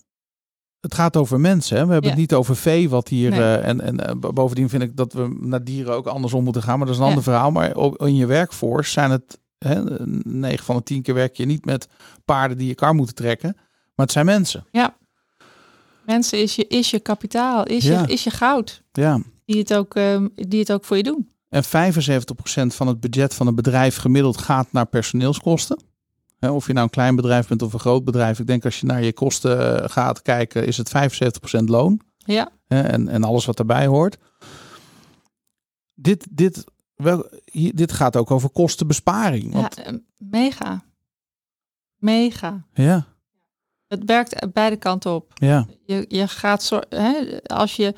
Speaker 1: het gaat over mensen. Hè? We hebben
Speaker 3: Ja.
Speaker 1: het niet over vee, wat hier.
Speaker 3: Nee.
Speaker 1: eh, en en bo- bovendien vind ik dat we naar dieren ook andersom moeten gaan. Maar dat is een
Speaker 3: Ja.
Speaker 1: ander verhaal. Maar ook in je werkforce zijn het, hè, 9 van de 10 keer werk je niet met paarden die je kar moeten trekken. Maar het zijn mensen.
Speaker 3: mensen is je, is je kapitaal, is,
Speaker 1: Ja.
Speaker 3: je, is je goud.
Speaker 1: Ja.
Speaker 3: Die het, ook, ehm, die het ook voor je doen.
Speaker 1: En 75% van het budget van een bedrijf gemiddeld gaat naar personeelskosten. Of je nou een klein bedrijf bent of een groot bedrijf. Ik denk als je naar je kosten eh, gaat kijken, is het 75% loon.
Speaker 3: Ja,
Speaker 1: en, en alles wat daarbij hoort. Dit, dit, wel, hier, dit gaat ook over kostenbesparing.
Speaker 3: ja
Speaker 1: Want,
Speaker 3: eh, mega. Mega.
Speaker 1: ja,
Speaker 3: Het werkt beide kanten op.
Speaker 1: ja,
Speaker 3: Je, je gaat zo, hè, als je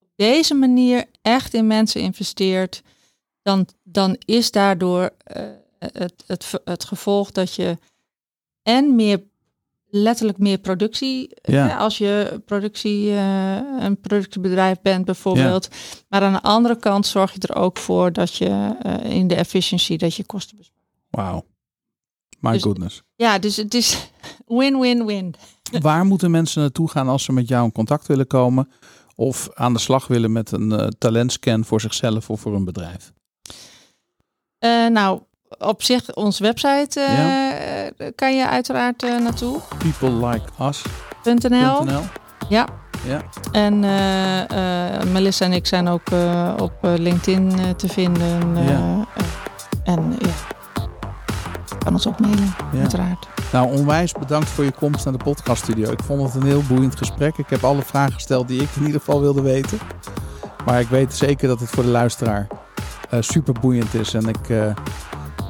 Speaker 3: op deze manier echt in mensen investeert, dan, dan is daardoor eh, het, het, het gevolg dat je en meer letterlijk meer productie,
Speaker 1: Ja.
Speaker 3: hè, als je productie, eh, een productiebedrijf bent bijvoorbeeld. Maar aan de andere kant zorg je er ook voor dat je eh, in de efficiency dat je kosten bespaart.
Speaker 1: wauw. My
Speaker 3: Dus-
Speaker 1: goodness.
Speaker 3: Ja, dus het is win-win-win.
Speaker 1: Waar moeten mensen naartoe gaan als ze met jou in contact willen komen? Of aan de slag willen met een eh, talentscan voor zichzelf of voor een bedrijf?
Speaker 3: Eh, nou, op zich, onze website eh, kan je uiteraard eh, naartoe.
Speaker 1: Peoplelikeus.nl
Speaker 3: .nl. Ja.
Speaker 1: Ja.
Speaker 3: En eh, Melissa en ik zijn ook op LinkedIn te vinden.
Speaker 1: Ja.
Speaker 3: en ja, kan ons ook mailen,
Speaker 1: Ja.
Speaker 3: uiteraard.
Speaker 1: Nou, onwijs bedankt voor je komst naar de podcaststudio. Ik vond het een heel boeiend gesprek. Ik heb alle vragen gesteld die ik in ieder geval wilde weten. Maar ik weet zeker dat het voor de luisteraar super boeiend is. En ik,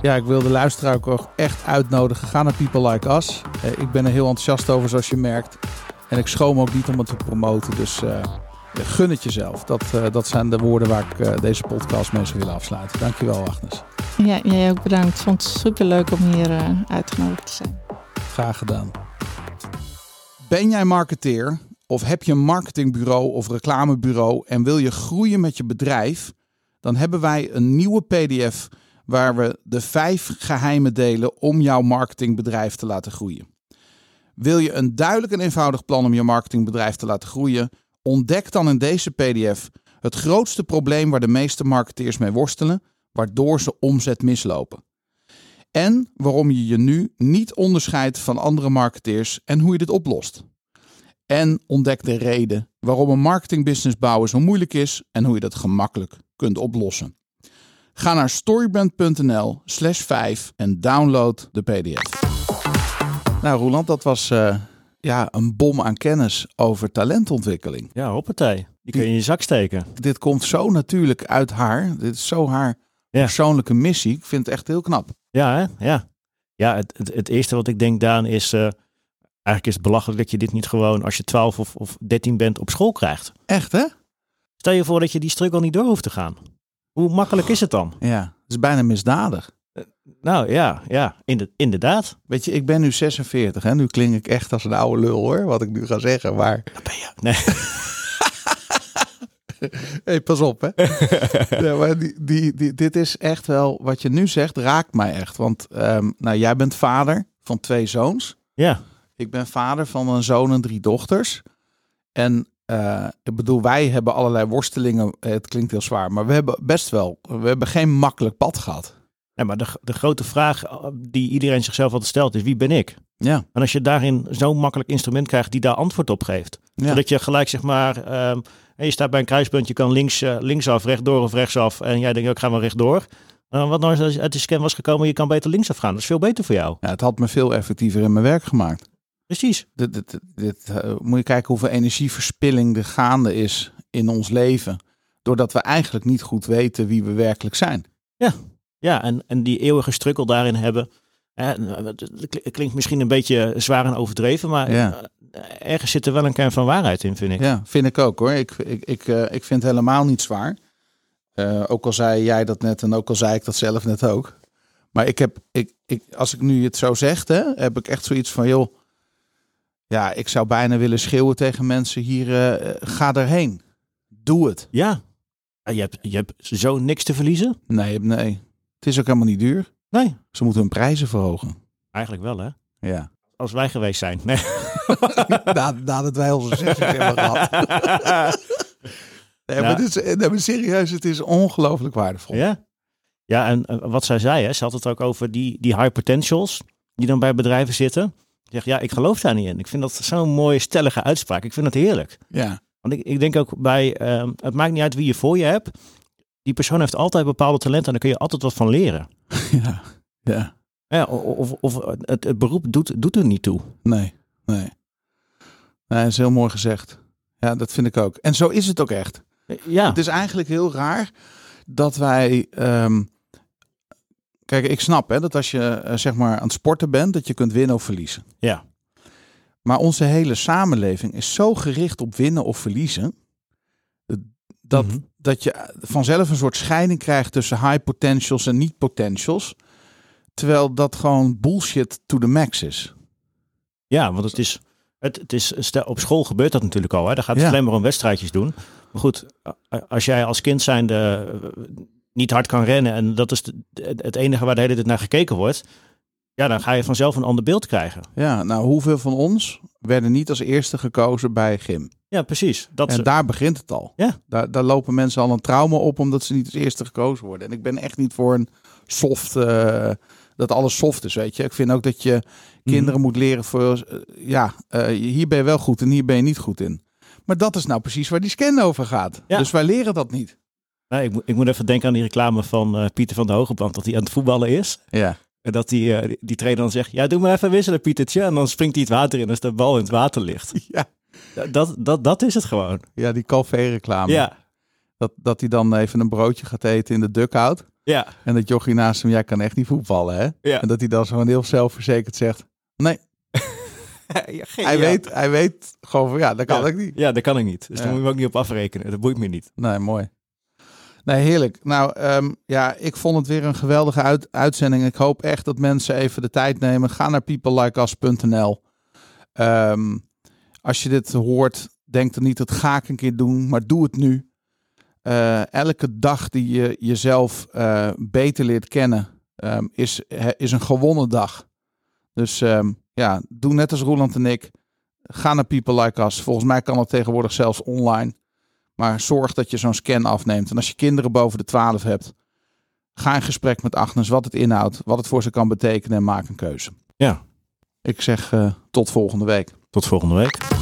Speaker 1: ja, ik wil de luisteraar ook echt uitnodigen. Ga naar People Like Us. Eh, ik ben er heel enthousiast over, zoals je merkt. En ik schroom ook niet om het te promoten. Dus eh, gun het jezelf. Dat, eh, dat zijn de woorden waar ik deze podcast mee zou willen afsluiten. Dankjewel, Agnes.
Speaker 3: Ja, jij ook bedankt. Ik vond het super leuk om hier uitgenodigd te zijn.
Speaker 1: Graag gedaan. Ben jij marketeer of heb je een marketingbureau of reclamebureau en wil je groeien met je bedrijf? Dan hebben wij een nieuwe PDF waar we de vijf geheimen delen om jouw marketingbedrijf te laten groeien. Wil je een duidelijk en eenvoudig plan om je marketingbedrijf te laten groeien? Ontdek dan in deze PDF het grootste probleem waar de meeste marketeers mee worstelen, waardoor ze omzet mislopen. En waarom je je nu niet onderscheidt van andere marketeers en hoe je dit oplost. En ontdek de reden waarom een marketingbusiness bouwen zo moeilijk is en hoe je dat gemakkelijk kunt oplossen. Ga naar storybrand.nl slash 5 en download de pdf. Nou Roland, dat was eh, ja, een bom aan kennis over talentontwikkeling.
Speaker 2: Ja, hoppatee. Die kun je in je zak steken.
Speaker 1: Dit komt zo natuurlijk uit haar. Dit is zo haar
Speaker 2: Ja.
Speaker 1: persoonlijke missie. Ik vind het echt heel knap.
Speaker 2: Ja, hè? ja. Ja, het, het, het eerste wat ik denk, Daan, is... eh, eigenlijk is het belachelijk dat je dit niet gewoon als je 12 of, of 13 bent op school krijgt.
Speaker 1: Echt hè?
Speaker 2: Stel je voor dat je die struggle niet door hoeft te gaan. Hoe makkelijk is het dan?
Speaker 1: Ja, het is bijna misdadig.
Speaker 2: Nou ja, ja inde- inderdaad.
Speaker 1: Weet je, ik ben nu 46 en nu klink ik echt als een oude lul hoor, wat ik nu ga zeggen. Maar
Speaker 2: Dat ben je. Nee.
Speaker 1: hey, pas op hè. ja, maar die, die, die, dit is echt wel, wat je nu zegt, raakt mij echt. Want ehm, nou, jij bent vader van twee zoons.
Speaker 2: Ja,
Speaker 1: Ik ben vader van een zoon en drie dochters. En eh, ik bedoel, wij hebben allerlei worstelingen. Eh, Het klinkt heel zwaar, maar we hebben best wel, we hebben geen makkelijk pad gehad.
Speaker 2: nee, maar de, de grote vraag eh, die iedereen zichzelf altijd stelt is wie ben ik?
Speaker 1: Ja,
Speaker 2: En als je daarin zo'n makkelijk instrument krijgt die daar antwoord op geeft.
Speaker 1: ja.
Speaker 2: Zodat je gelijk zeg maar, ehm, je staat bij een kruispunt, je kan links, eh, linksaf, rechtdoor of rechtsaf. En jij denkt, ik ga maar rechtdoor. Uh, wat nou als uit de scan was gekomen, je kan beter linksaf gaan. Dat is veel beter voor jou.
Speaker 1: ja, het had me veel effectiever in mijn werk gemaakt.
Speaker 2: Precies.
Speaker 1: Dit, dit, dit, moet je kijken hoeveel energieverspilling er gaande is in ons leven. Doordat we eigenlijk niet goed weten wie we werkelijk zijn.
Speaker 2: Ja, en, en die eeuwige strukkel daarin hebben. eh, het klinkt misschien een beetje zwaar en overdreven, maar
Speaker 1: Ja.
Speaker 2: eh, ergens zit er wel een kern van waarheid in, vind ik.
Speaker 1: Ja, vind ik ook hoor. Ik, ik, ik, eh, ik vind het helemaal niet zwaar. Ook al zei jij dat net en ook al zei ik dat zelf net ook. Maar ik heb, ik, ik, als ik nu het zo zeg, hè, heb ik echt zoiets van, joh, ja, ik zou bijna willen schreeuwen tegen mensen hier, eh, ga erheen. Doe het.
Speaker 2: Ja. Ah, Je hebt, je hebt zo niks te verliezen?
Speaker 1: Nee, nee. Het is ook helemaal niet duur.
Speaker 2: Nee.
Speaker 1: Ze moeten hun prijzen verhogen.
Speaker 2: Eigenlijk wel, hè?
Speaker 1: Ja.
Speaker 2: Als wij geweest zijn. Nee.
Speaker 1: Na, nadat wij onze sessies hebben gehad. Nee, maar,
Speaker 2: Ja.
Speaker 1: dit is, nee, maar serieus, het is ongelooflijk waardevol.
Speaker 2: Ja. Ja, en eh, wat zij zei, hè, ze had het ook over die, die high potentials die dan bij bedrijven zitten. Ze Zegt, ja, ik geloof daar niet in. Ik vind dat zo'n mooie, stellige uitspraak. Ik vind het heerlijk.
Speaker 1: Ja.
Speaker 2: Want ik, ik denk ook bij, ehm, het maakt niet uit wie je voor je hebt. Die persoon heeft altijd bepaalde talenten en daar kun je altijd wat van leren.
Speaker 1: ja. Ja.
Speaker 2: Ja, of, of het, het beroep doet, doet er niet toe.
Speaker 1: Nee, nee. Nee, dat is heel mooi gezegd. Ja, dat vind ik ook. En zo is het ook echt.
Speaker 2: Ja,
Speaker 1: Het is eigenlijk heel raar dat wij. ehm, kijk, ik snap hè, dat als je eh, zeg maar aan het sporten bent, dat je kunt winnen of verliezen.
Speaker 2: ja.
Speaker 1: Maar onze hele samenleving is zo gericht op winnen of verliezen. Dat,
Speaker 2: Mhm.
Speaker 1: dat je vanzelf een soort scheiding krijgt tussen high potentials en niet potentials. Terwijl dat gewoon bullshit to the max is.
Speaker 2: Ja, want het is, het, het is op school gebeurt dat natuurlijk al. Hè? Daar gaat het
Speaker 1: Ja.
Speaker 2: alleen maar om wedstrijdjes doen. Maar goed, als jij als kind zijnde eh, niet hard kan rennen en dat is de- het enige waar de hele tijd naar gekeken wordt, ja, dan ga je vanzelf een ander beeld krijgen.
Speaker 1: Ja, nou, hoeveel van ons werden niet als eerste gekozen bij gym?
Speaker 2: Ja, precies. Dat
Speaker 1: En daar begint het al.
Speaker 2: Ja.
Speaker 1: Daar, daar lopen mensen al een trauma op omdat ze niet als eerste gekozen worden. En ik ben echt niet voor een soft, eh, dat alles soft is, weet je. Ik vind ook dat je kinderen moet leren voor, eh, ja, eh, hier ben je wel goed en hier ben je niet goed in. Maar dat is nou precies waar die scan over gaat.
Speaker 2: Ja.
Speaker 1: Dus wij leren dat niet.
Speaker 2: Nee, ik, moet- ik moet even denken aan die reclame van eh, Pieter van de Hogeband, dat hij aan het voetballen is.
Speaker 1: Ja.
Speaker 2: En dat die, eh, die trainer dan zegt, ja, doe maar even wisselen, Pietertje. En dan springt hij het water in als de bal in het water ligt.
Speaker 1: Ja,
Speaker 2: Dat, dat, dat is het gewoon.
Speaker 1: ja die Calvé-reclame.
Speaker 2: Ja,
Speaker 1: Dat, dat hij dan even een broodje gaat eten in de dugout.
Speaker 2: ja,
Speaker 1: En dat jochie naast hem, jij kan echt niet voetballen, hè?
Speaker 2: ja.
Speaker 1: En dat hij dan zo heel zelfverzekerd zegt, nee,
Speaker 2: Ja,
Speaker 1: hij, weet, hij weet gewoon van, ja, dat kan
Speaker 2: Ja.
Speaker 1: ik niet.
Speaker 2: Ja, dat kan ik niet. Dus daar moet je me ook niet op afrekenen. Dat boeit me niet.
Speaker 1: Nee, mooi. Nee, heerlijk. Nou, ehm, ja, ik vond het weer een geweldige uit- uitzending. Ik hoop echt dat mensen even de tijd nemen. Ga naar peoplelikeus.nl. Ehm als je dit hoort, denk dan niet, dat ga ik een keer doen, maar doe het nu. Eh, elke dag die je jezelf eh, beter leert kennen, ehm, is, is een gewonnen dag. Dus ja, doe net als Roland en ik. Ga naar People Like Us. Volgens mij kan het tegenwoordig zelfs online. Maar zorg dat je zo'n scan afneemt. En als je kinderen boven de 12 hebt, ga in gesprek met Agnes wat het inhoudt, wat het voor ze kan betekenen en maak een keuze.
Speaker 2: Ja.
Speaker 1: Ik zeg eh, tot volgende week.
Speaker 2: Tot volgende week.